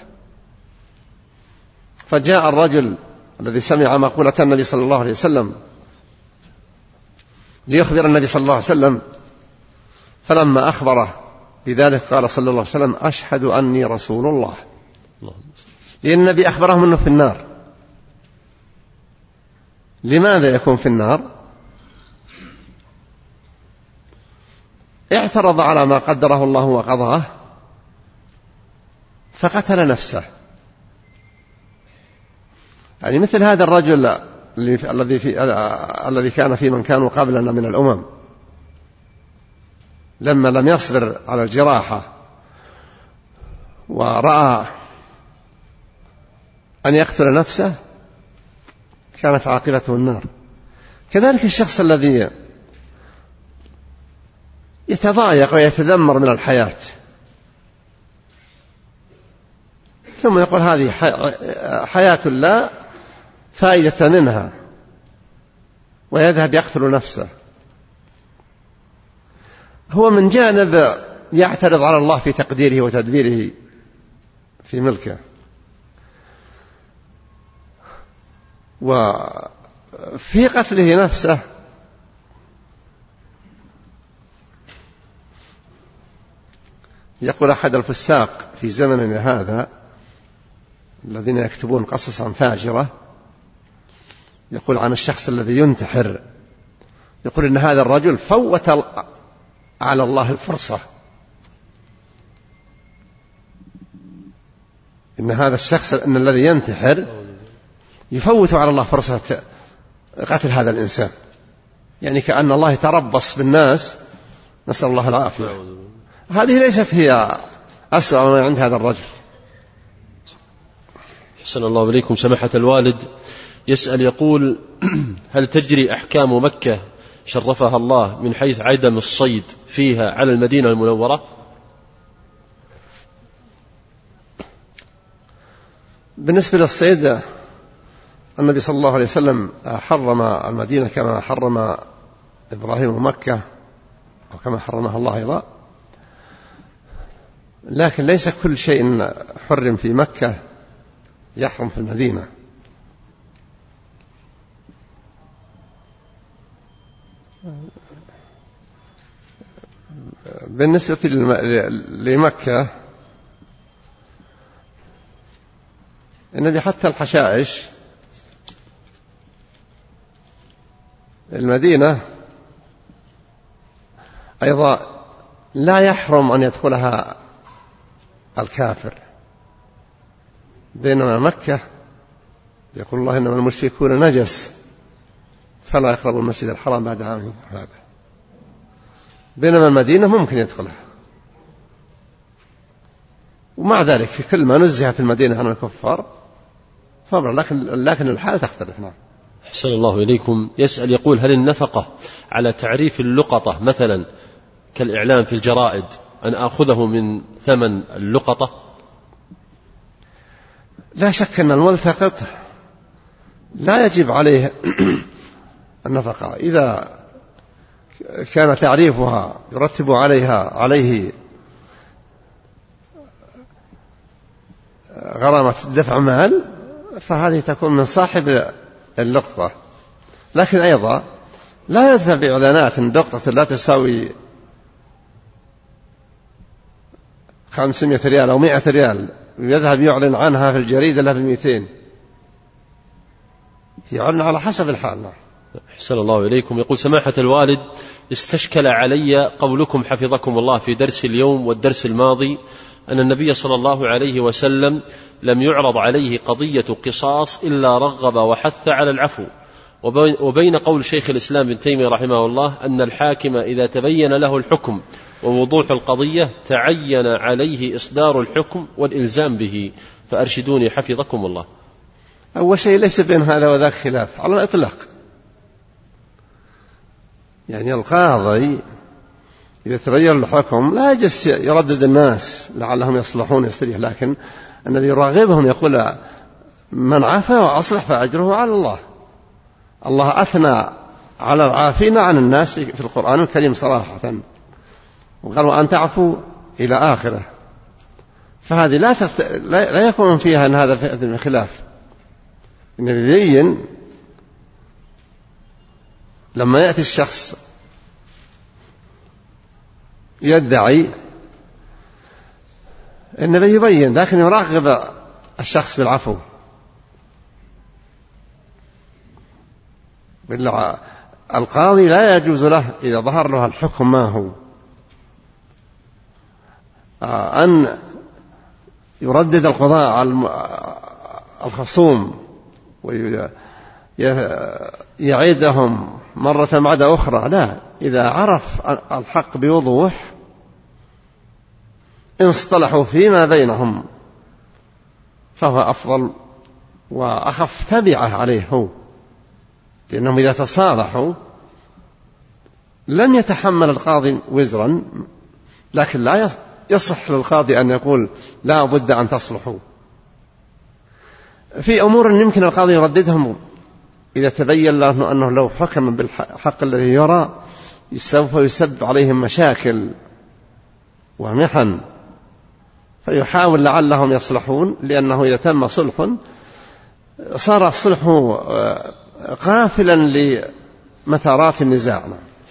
فجاء الرجل الذي سمع مقولة النبي صلى الله عليه وسلم ليخبر النبي صلى الله عليه وسلم فلما أخبره بذلك قال صلى الله عليه وسلم أشهد أني رسول الله. لأن النبي أخبرهم أنه في النار. لماذا يكون في النار؟ اعترض على ما قدره الله وقضاه فقتل نفسه. يعني مثل هذا الرجل الذي في الذي كان في من كانوا قبلنا من الأمم. لما لم يصبر على الجراحة ورأى أن يقتل نفسه كانت عاقبته النار. كذلك الشخص الذي يتضايق ويتذمر من الحياة. ثم يقول هذه حياة لا فائدة منها ويذهب يقتل نفسه. هو من جانب يعترض على الله في تقديره وتدبيره في ملكه. وفي قتله نفسه يقول أحد الفساق في زمننا هذا الذين يكتبون قصصا فاجرة يقول عن الشخص الذي ينتحر يقول إن هذا الرجل فوت على الله الفرصة. إن هذا الشخص إن الذي ينتحر يفوت على الله فرصة قتل هذا الإنسان. يعني كأن الله يتربص بالناس. نسأل الله العافية. هذه ليست هي اسوا ما عند هذا الرجل. حسن الله إليكم. سماحة الوالد يسأل يقول هل تجري أحكام مكة شرفها الله من حيث عدم الصيد فيها على المدينة المنورة. بالنسبة للصيد النبي صلى الله عليه وسلم حرم المدينة كما حرم إبراهيم مكة أو كما حرمها الله أيضا. لكن ليس كل شيء حرم في مكة يحرم في المدينة. بالنسبة لمكة النبي حتى الحشائش المدينة أيضا لا يحرم أن يدخلها الكافر. بينما مكة يقول الله إنما المشركون نجس. فلا يقرب المسجد الحرام بعد عام هذا. بينما المدينة ممكن يدخلها. ومع ذلك في كل ما نزهت المدينة عن الكفار فأمر لكن لكن الحال تختلف نعم. أحسن الله إليكم. يسأل يقول هل النفقة على تعريف اللقطة مثلا كالإعلام في الجرائد أن آخذه من ثمن اللقطة؟ لا شك أن الملتقط لا يجب عليه النفقة. إذا كان تعريفها يرتب عليها عليه غرامة دفع مال فهذه تكون من صاحب اللقطة. لكن أيضا لا يدفع بإعلانات لقطة لا تساوي خمسمائة ريال أو مائة ريال. يذهب يعلن عنها في الجريدة له بمئتين. يعلن على حسب الحال. نعم. أحسن الله إليكم. يقول سماحة الوالد استشكل علي قولكم حفظكم الله في درس اليوم والدرس الماضي أن النبي صلى الله عليه وسلم لم يعرض عليه قضية قصاص إلا رغب وحث على العفو. وبين قول شيخ الإسلام ابن تيمية رحمه الله أن الحاكم إذا تبين له الحكم ووضوح القضية تعين عليه إصدار الحكم والإلزام به. فأرشدوني حفظكم الله. أول شيء ليس بين هذا وذاك خلاف على الإطلاق. يعني القاضي إذا تغير الحكم لا يجلس يردد الناس لعلهم يصلحون يستريح لكن النبي يراغبهم يقول من عفا وأصلح فأجره على الله. الله أثنى على العافين عن الناس في القرآن الكريم صراحة. وقال وأن تعفوا إلى آخرة. فهذه لا. لا يكون فيها أن هذا من خلاف النبي لما يأتي الشخص يدعي النبي يبين لكن يرغب الشخص بالعفو. القاضي لا يجوز له إذا ظهر له الحكم ما هو. آه، أن يردد القضاء الخصوم ويعيدهم مرة بعد أخرى. لا إذا عرف الحق بوضوح إن اصطلحوا فيما بينهم فهو أفضل وأخف تبعه عليه هو. لأنهم إذا تصالحوا لن يتحمل القاضي وزرا لكن لا يصح للقاضي أن يقول لا بد أن تصلحوا. في أمور يمكن القاضي يرددهم إذا تبين له أنه لو حكم بالحق الذي يرى سوف يسب عليهم مشاكل ومحن. فيحاول لعلهم يصلحون لأنه إذا تم صلح صار الصلح آه، قافلا لمثارات النزاع.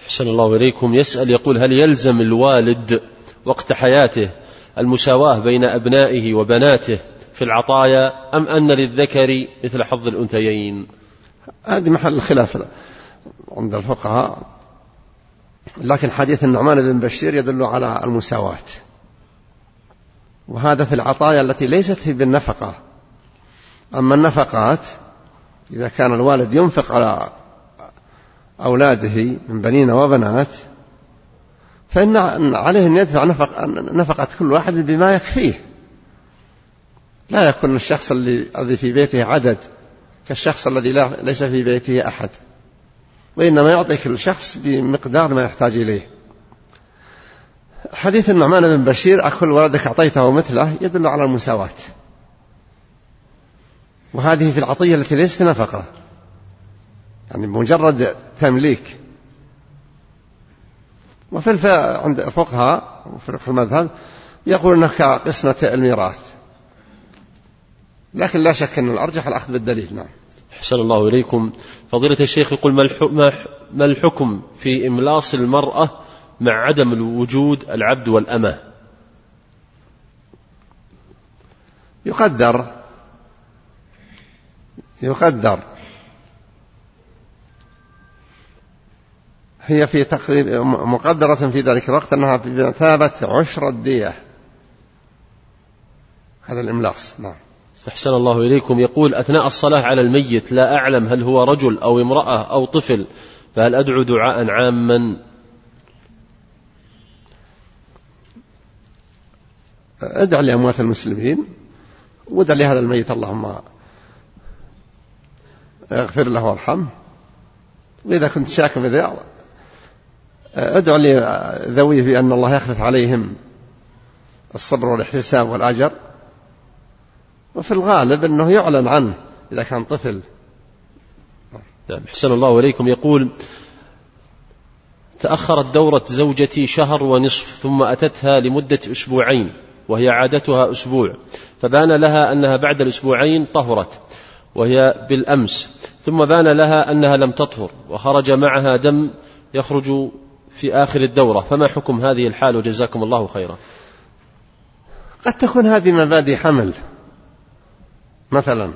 أحسن الله إليكم. يسأل يقول هل يلزم الوالد وقت حياته المساواة بين أبنائه وبناته في العطايا أم أن للذكر مثل حظ الأنثيين؟ هذه محل الخلاف عند الفقهاء. لكن حديث النعمان بن بشير يدل على المساواة. وهذا في العطايا التي ليست بالنفقة. أما النفقات إذا كان الوالد ينفق على أولاده من بنين وبنات فإن عليه أن يدفع نفق نفقة كل واحد بما يكفيه. لا يكون الشخص الذي في بيته عدد كالشخص الذي ليس في بيته أحد. وإنما يعطي كل شخص بمقدار ما يحتاج إليه. حديث النعمان بن بشير أكل ولدك أعطيته مثله يدل على المساواة. وهذه في العطية التي ليست نفقة. يعني بمجرد تمليك. وفي. عند الفقهاء وفي المذهب يقول انه كقسمة الميراث. لكن لا شك أن الأرجح الأخذ بالدليل نعم. أحسن الله إليكم. فضيلة الشيخ يقول ما الحكم في إملاص المرأة مع عدم الوجود العبد والأمة؟ يقدر. يقدر. هي في تقريب مقدرة في ذلك الوقت أنها بمثابة عشر الدية. هذا الإملاص نعم. أحسن الله إليكم. يقول أثناء الصلاة على الميت لا أعلم هل هو رجل أو امرأة أو طفل فهل أدعو دعاء عاما؟ أدع لأموات المسلمين وادع لهذا الميت. اللهم اغفر له وارحمه. وإذا كنت شاك بذي ادعو لذويه بأن الله يخلف عليهم الصبر والاحتساب والأجر. وفي الغالب أنه يعلن عنه إذا كان طفل. نعم حسن الله إليكم. يقول تأخرت دورة زوجتي شهر ونصف ثم أتتها لمدة أسبوعين وهي عادتها أسبوع. فبان لها أنها بعد الأسبوعين طهرت وهي بالأمس. ثم بان لها أنها لم تطهر وخرج معها دم يخرج في آخر الدورة. فما حكم هذه الحال؟ وجزاكم الله خيرا. قد تكون هذه مبادئ حمل. مثلا.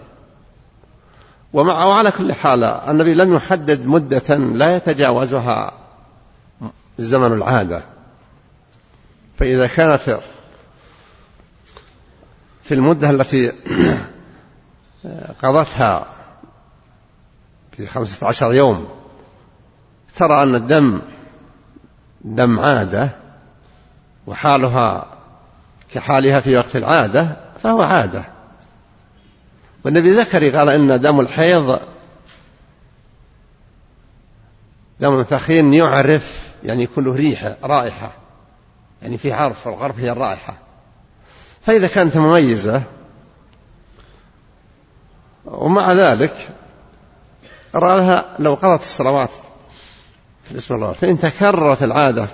ومع وعلى كل حال النبي لم يحدد مدة لا يتجاوزها زمن العادة. فإذا كانت في المدة التي قضتها في خمسة عشر يوم ترى أن الدم دم عادة وحالها كحالها في وقت العادة فهو عادة. والنبي ذكر قال إن دم الحيض دم ثخين يعرف يعني يكون له ريحة رائحة يعني في عرف الغرف هي الرائحة. فإذا كانت مميزة ومع ذلك رأى لو قضت الصلوات في الاسم الله. فإن تكررت العادة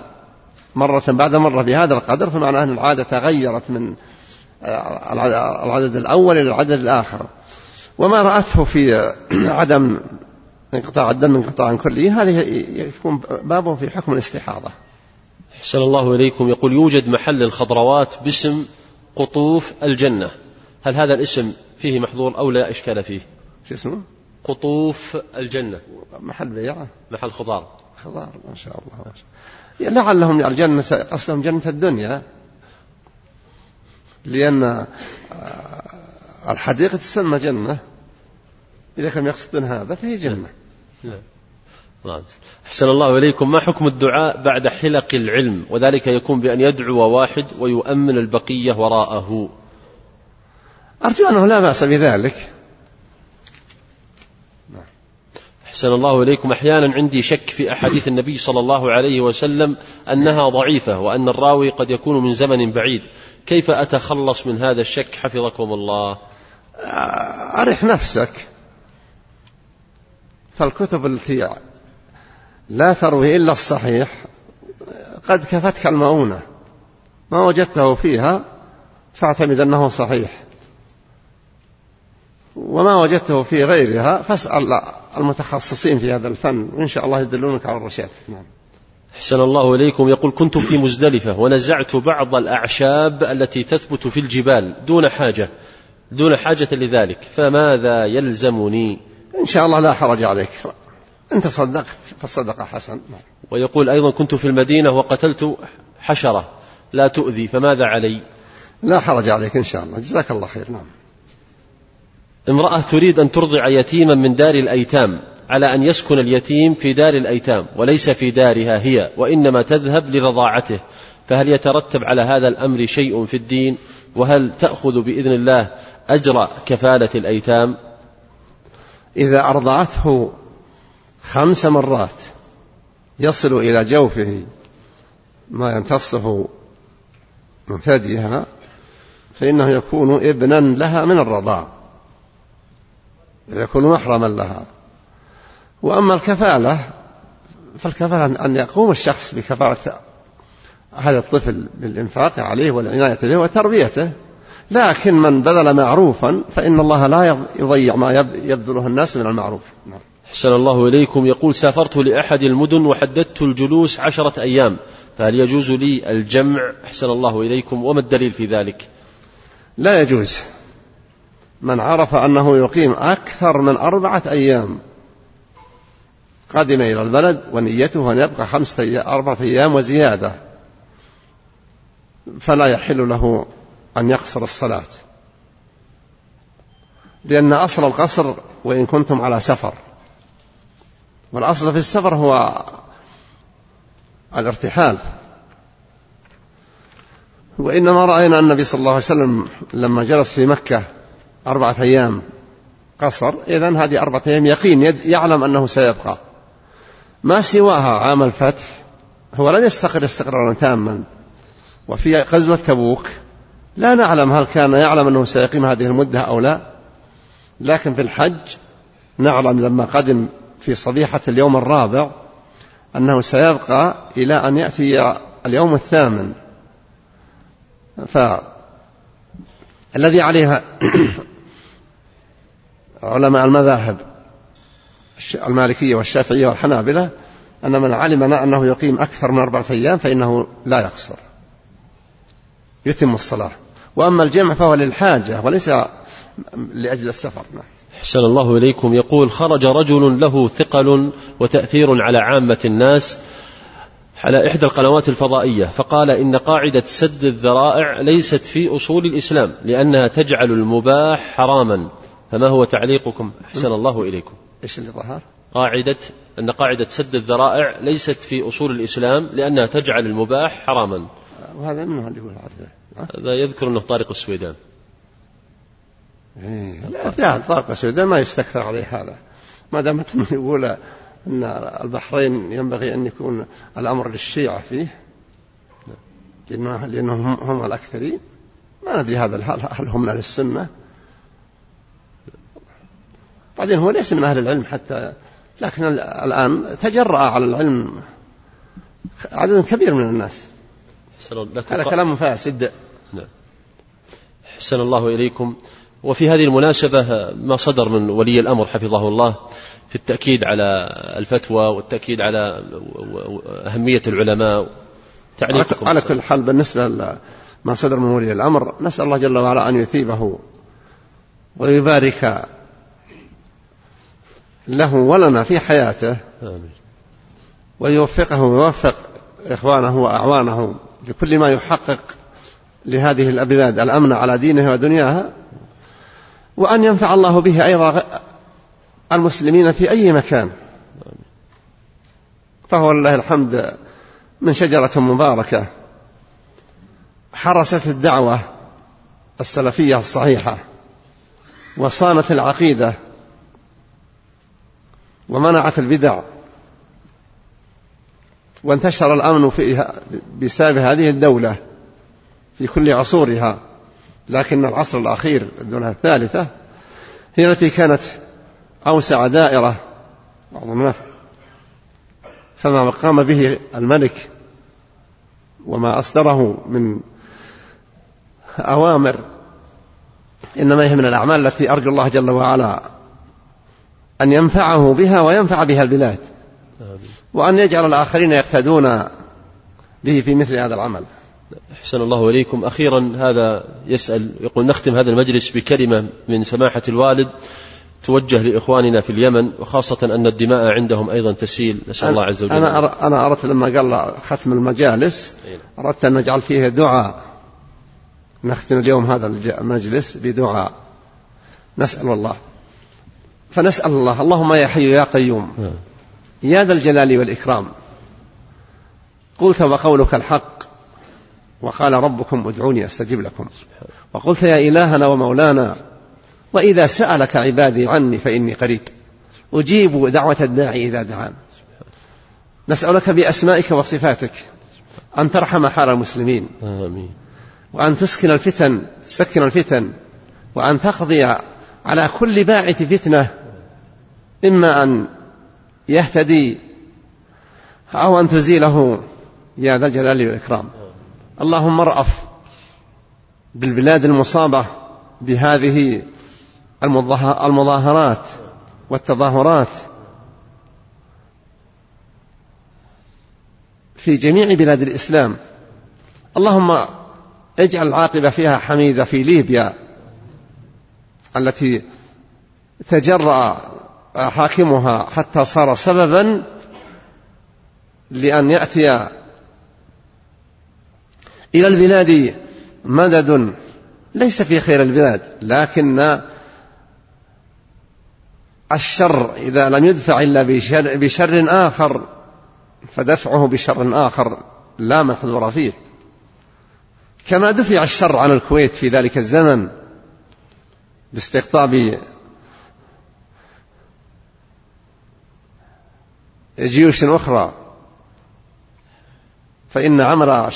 مرة بعد مرة بهذا القدر فمعناه أن العادة تغيرت من العدد الأول إلى العدد الآخر. وما رأته في عدم انقطاع الدم انقطاعا كليا هذه يكون بابه في حكم الاستحاضة. أحسن الله إليكم. يقول يوجد محل الخضروات باسم قطوف الجنة. هل هذا الاسم فيه محظور أو لا إشكال فيه؟ شو اسمه؟ قطوف الجنة. محل بيعة محل خضار. خضار ما شاء الله ما شاء الله. لعلهم الجنة قصدهم جنة الدنيا. لأن آه، الحديقة تسمى جنة. إذا كانوا يقصدون هذا فهي جنة. نعم. نعم. أحسن الله إليكم. ما حكم الدعاء بعد حلق العلم؟ وذلك يكون بأن يدعو واحد ويؤمن البقية وراءه. أرجو أنه لا بأس بذلك. أحسن الله إليكم. أحيانا عندي شك في أحاديث النبي صلى الله عليه وسلم أنها ضعيفة وأن الراوي قد يكون من زمن بعيد. كيف أتخلص من هذا الشك؟ حفظكم الله. أرح نفسك. فالكتب التي لا تروي إلا الصحيح قد كفتك المؤونة. ما وجدته فيها فاعتمد أنه صحيح. وما وجدته في غيرها فاسأل المتخصصين في هذا الفن وإن شاء الله يدلونك على الرشاد. نعم. أحسن الله إليكم. يقول كنت في مزدلفة ونزعت بعض الأعشاب التي تثبت في الجبال دون حاجة دون حاجة لذلك فماذا يلزمني؟ إن شاء الله لا حرج عليك. أنت صدقت فالصدقة حسن. نعم. ويقول أيضا كنت في المدينة وقتلت حشرة لا تؤذي فماذا علي؟ لا حرج عليك إن شاء الله. جزاك الله خير. نعم. امرأة تريد أن ترضع يتيما من دار الأيتام على أن يسكن اليتيم في دار الأيتام وليس في دارها هي وإنما تذهب لرضاعته. فهل يترتب على هذا الأمر شيء في الدين؟ وهل تأخذ بإذن الله أجر كفالة الأيتام؟ إذا أرضعته خمس مرات يصل إلى جوفه ما يمتصه من ثديها فإنه يكون ابنا لها من الرضاع. يكون محرما لها. وأما الكفالة فالكفالة أن يقوم الشخص بكفالة هذا الطفل بالإنفاق عليه والعناية به وتربيته لكن من بذل معروفا فإن الله لا يضيع ما يبذله الناس من المعروف. نعم. أحسن الله إليكم. يقول سافرت لأحد المدن وحددت الجلوس عشرة أيام فهل يجوز لي الجمع؟ أحسن الله إليكم. وما الدليل في ذلك؟ لا يجوز. من عرف أنه يقيم أكثر من أربعة أيام قدم إلى البلد ونيته أن يبقى خمسة أربعة أيام وزيادة فلا يحل له أن يقصر الصلاة. لأن أصل القصر وإن كنتم على سفر والأصل في السفر هو الارتحال. وإنما رأينا النبي صلى الله عليه وسلم لما جلس في مكة أربعة أيام قصر. إذا هذه أربعة أيام يقين يعلم أنه سيبقى. ما سواها عام الفتح هو لن يستقر استقرارا تاما. وفي غزوة تبوك لا نعلم هل كان يعلم أنه سيقيم هذه المدة أو لا. لكن في الحج نعلم لما قدم في صبيحة اليوم الرابع أنه سيبقى إلى أن يأتي اليوم الثامن. فالذي عليها علماء المذاهب المالكية والشافعية والحنابلة أن من علم أنه يقيم أكثر من أربعة أيام فإنه لا يقصر. يتم الصلاة. وأما الجمع فهو للحاجة وليس لأجل السفر. نعم. أحسن الله إليكم. يقول خرج رجل له ثقل وتأثير على عامة الناس على إحدى القنوات الفضائية فقال إن قاعدة سد الذرائع ليست في أصول الإسلام لأنها تجعل المباح حراما. فما هو تعليقكم؟ أحسن الله إليكم. إيش اللي ظهر؟ قاعدة أن قاعدة سد الذرائع ليست في أصول الإسلام لأنها تجعل المباح حراما. وهذا منه اللي يقول هذا؟ يذكر أنه طارق السويدان. إيه لا طارق السويدان ما يستكثر عليه هذا. ما دام يقول أن البحرين ينبغي أن يكون الأمر للشيعة فيه. لأنهم هم الأكثرين. ما ندري هذا هل هم من أهل السنة؟ بعدين هو ليس من أهل العلم حتى لكن الآن تجرأ على العلم. عدد كبير من الناس. هذا كلام فاسد. نعم. أحسن الله إليكم. وفي هذه المناسبة ما صدر من ولي الأمر حفظه الله في التأكيد على الفتوى والتأكيد على أهمية العلماء تعليقكم. على كل حال بالنسبة لما صدر من ولي الأمر نسأل الله جل وعلا أن يثيبه ويبارك له ولنا في حياته آمين. ويوفقه ويوفق إخوانه وأعوانه لكل ما يحقق لهذه البلاد الأمن على دينها ودنياها وأن ينفع الله به أيضا المسلمين في أي مكان. فهو لله الحمد من شجرة مباركة حرست الدعوة السلفية الصحيحة وصانت العقيدة ومنعت البدع. وانتشر الأمن فيها بسبب هذه الدولة في كل عصورها. لكن العصر الأخير الدولة الثالثة هي التي كانت أوسع دائرة. فما قام به الملك وما أصدره من أوامر إنما هي من الأعمال التي أرجو الله جل وعلا أن ينفعه بها وينفع بها البلاد. وأن يجعل الآخرين يقتدون به في مثل هذا العمل. أحسن الله إليكم. أخيرا هذا يسأل يقول نختم هذا المجلس بكلمة من سماحة الوالد. توجه لإخواننا في اليمن وخاصة أن الدماء عندهم أيضا تسيل. نسأل الله عز وجل. أنا أنا أردت لما قال ختم المجالس أردت أن نجعل فيه دعاء. نختم اليوم هذا المجلس بدعاء. نسأل الله. فنسأل الله. اللهم يا حي يا قيوم. نعم. يا ذا الجلال والإكرام. قلت وقولك الحق. وقال ربكم ادعوني أستجب لكم. وقلت يا إلهنا ومولانا. وإذا سألك عبادي عني فإني قريب. أجيب دعوة الداعي إذا دعان. نسألك بأسمائك وصفاتك أن ترحم حال المسلمين. آمين. وأن تسكن الفتن تسكن الفتن. وأن تقضي على كل باعث فتنة. إما أن يهتدي أو أن تزيله. يا ذا الجلال والإكرام. اللهم ارأف بالبلاد المصابة بهذه المظاهرات والتظاهرات في جميع بلاد الإسلام. اللهم اجعل العاقبة فيها حميدة في ليبيا التي تجرأ حاكمها حتى صار سببا لأن يأتي إلى البلاد مدد. ليس في خير البلاد لكن الشر إذا لم يدفع إلا بشر, بشر آخر فدفعه بشر آخر لا محذور فيه. كما دفع الشر عن الكويت في ذلك الزمن باستقطاب جيوش أخرى فإن عمل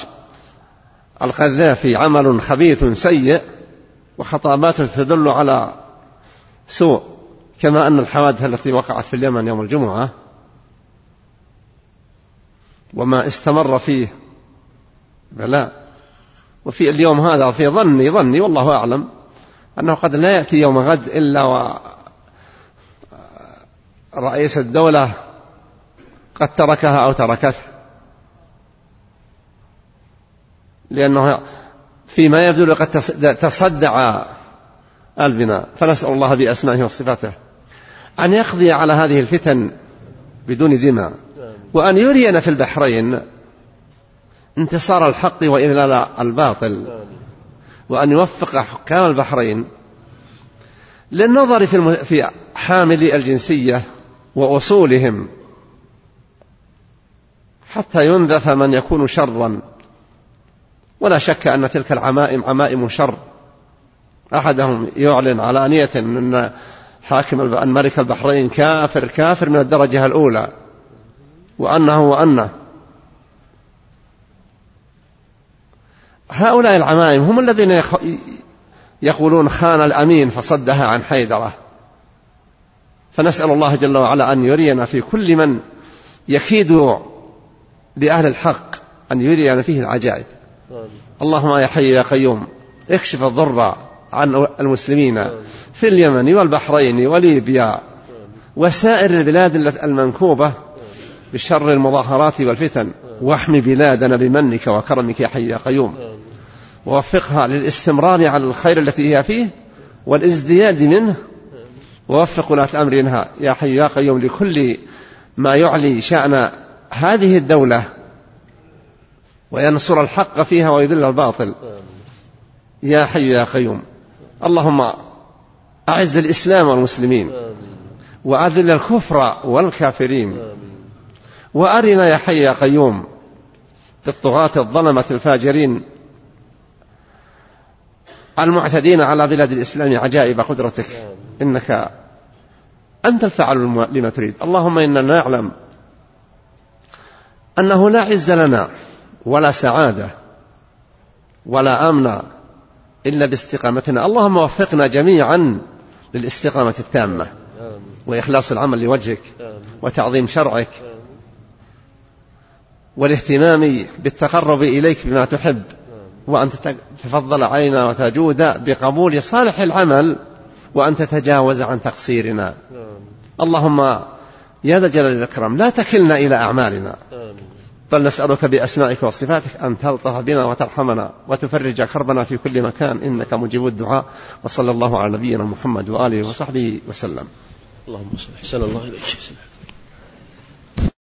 القذافي عمل خبيث سيء وخطاباته تدل على سوء. كما أن الحوادث التي وقعت في اليمن يوم الجمعة وما استمر فيه بلاء وفي اليوم هذا في ظني ظني والله أعلم أنه قد لا يأتي يوم غد إلا و رئيس الدولة قد تركها أو تركته. لأنه فيما يبدو قد تصدع البناء. فنسأل الله بأسمائه وصفاته أن يقضي على هذه الفتن بدون دماء وأن يرينا في البحرين انتصار الحق وإذلال الباطل وأن يوفق حكام البحرين للنظر في, في حاملي الجنسية وأصولهم حتى ينذف من يكون شرا. ولا شك أن تلك العمائم عمائم شر. أحدهم يعلن علانية أن حاكم الملك البحرين كافر كافر من الدرجة الأولى. وأنه وأنه. هؤلاء العمائم هم الذين يقولون خان الأمين فصدها عن حيدرة. فنسأل الله جل وعلا أن يرينا في كل من يكيد لأهل الحق أن يرينا فيه العجائب. اللهم يا حي يا قيوم اكشف الضر عن المسلمين في اليمن والبحرين وليبيا وسائر البلاد المنكوبة بشر المظاهرات والفتن. واحمي بلادنا بمنك وكرمك يا حي يا قيوم. ووفقها للاستمرار على الخير التي هي فيه والازدياد منه. ووفق ولاة أمرها يا حي يا قيوم لكل ما يعلي شأن هذه الدولة وينصر الحق فيها ويذل الباطل. يا حي يا قيوم. اللهم أعز الإسلام والمسلمين وأذل الكفر والكافرين وأرنا يا حي يا قيوم بالطغاة الظلمة الفاجرين المعتدين على بلاد الإسلام عجائب قدرتك. إنك أنت الفعل لما تريد. اللهم إننا نعلم أنه لا عز لنا ولا سعادة ولا أمن إلا باستقامتنا. اللهم وفقنا جميعا للاستقامة التامة وإخلاص العمل لوجهك وتعظيم شرعك والاهتمام بالتقرب إليك بما تحب. وأن تتفضل علينا وتجود بقبول صالح العمل وأن تتجاوز عن تقصيرنا. اللهم يا ذا الجلال والإكرام لا تكلنا إلى أعمالنا. بل نسألك بأسمائك وصفاتك أن تلطف بنا وترحمنا وتفرج كربنا في كل مكان. إنك مجيب الدعاء. وصلى الله على نبينا محمد وآله وصحبه وسلم. اللهم صل أحسن الله إليك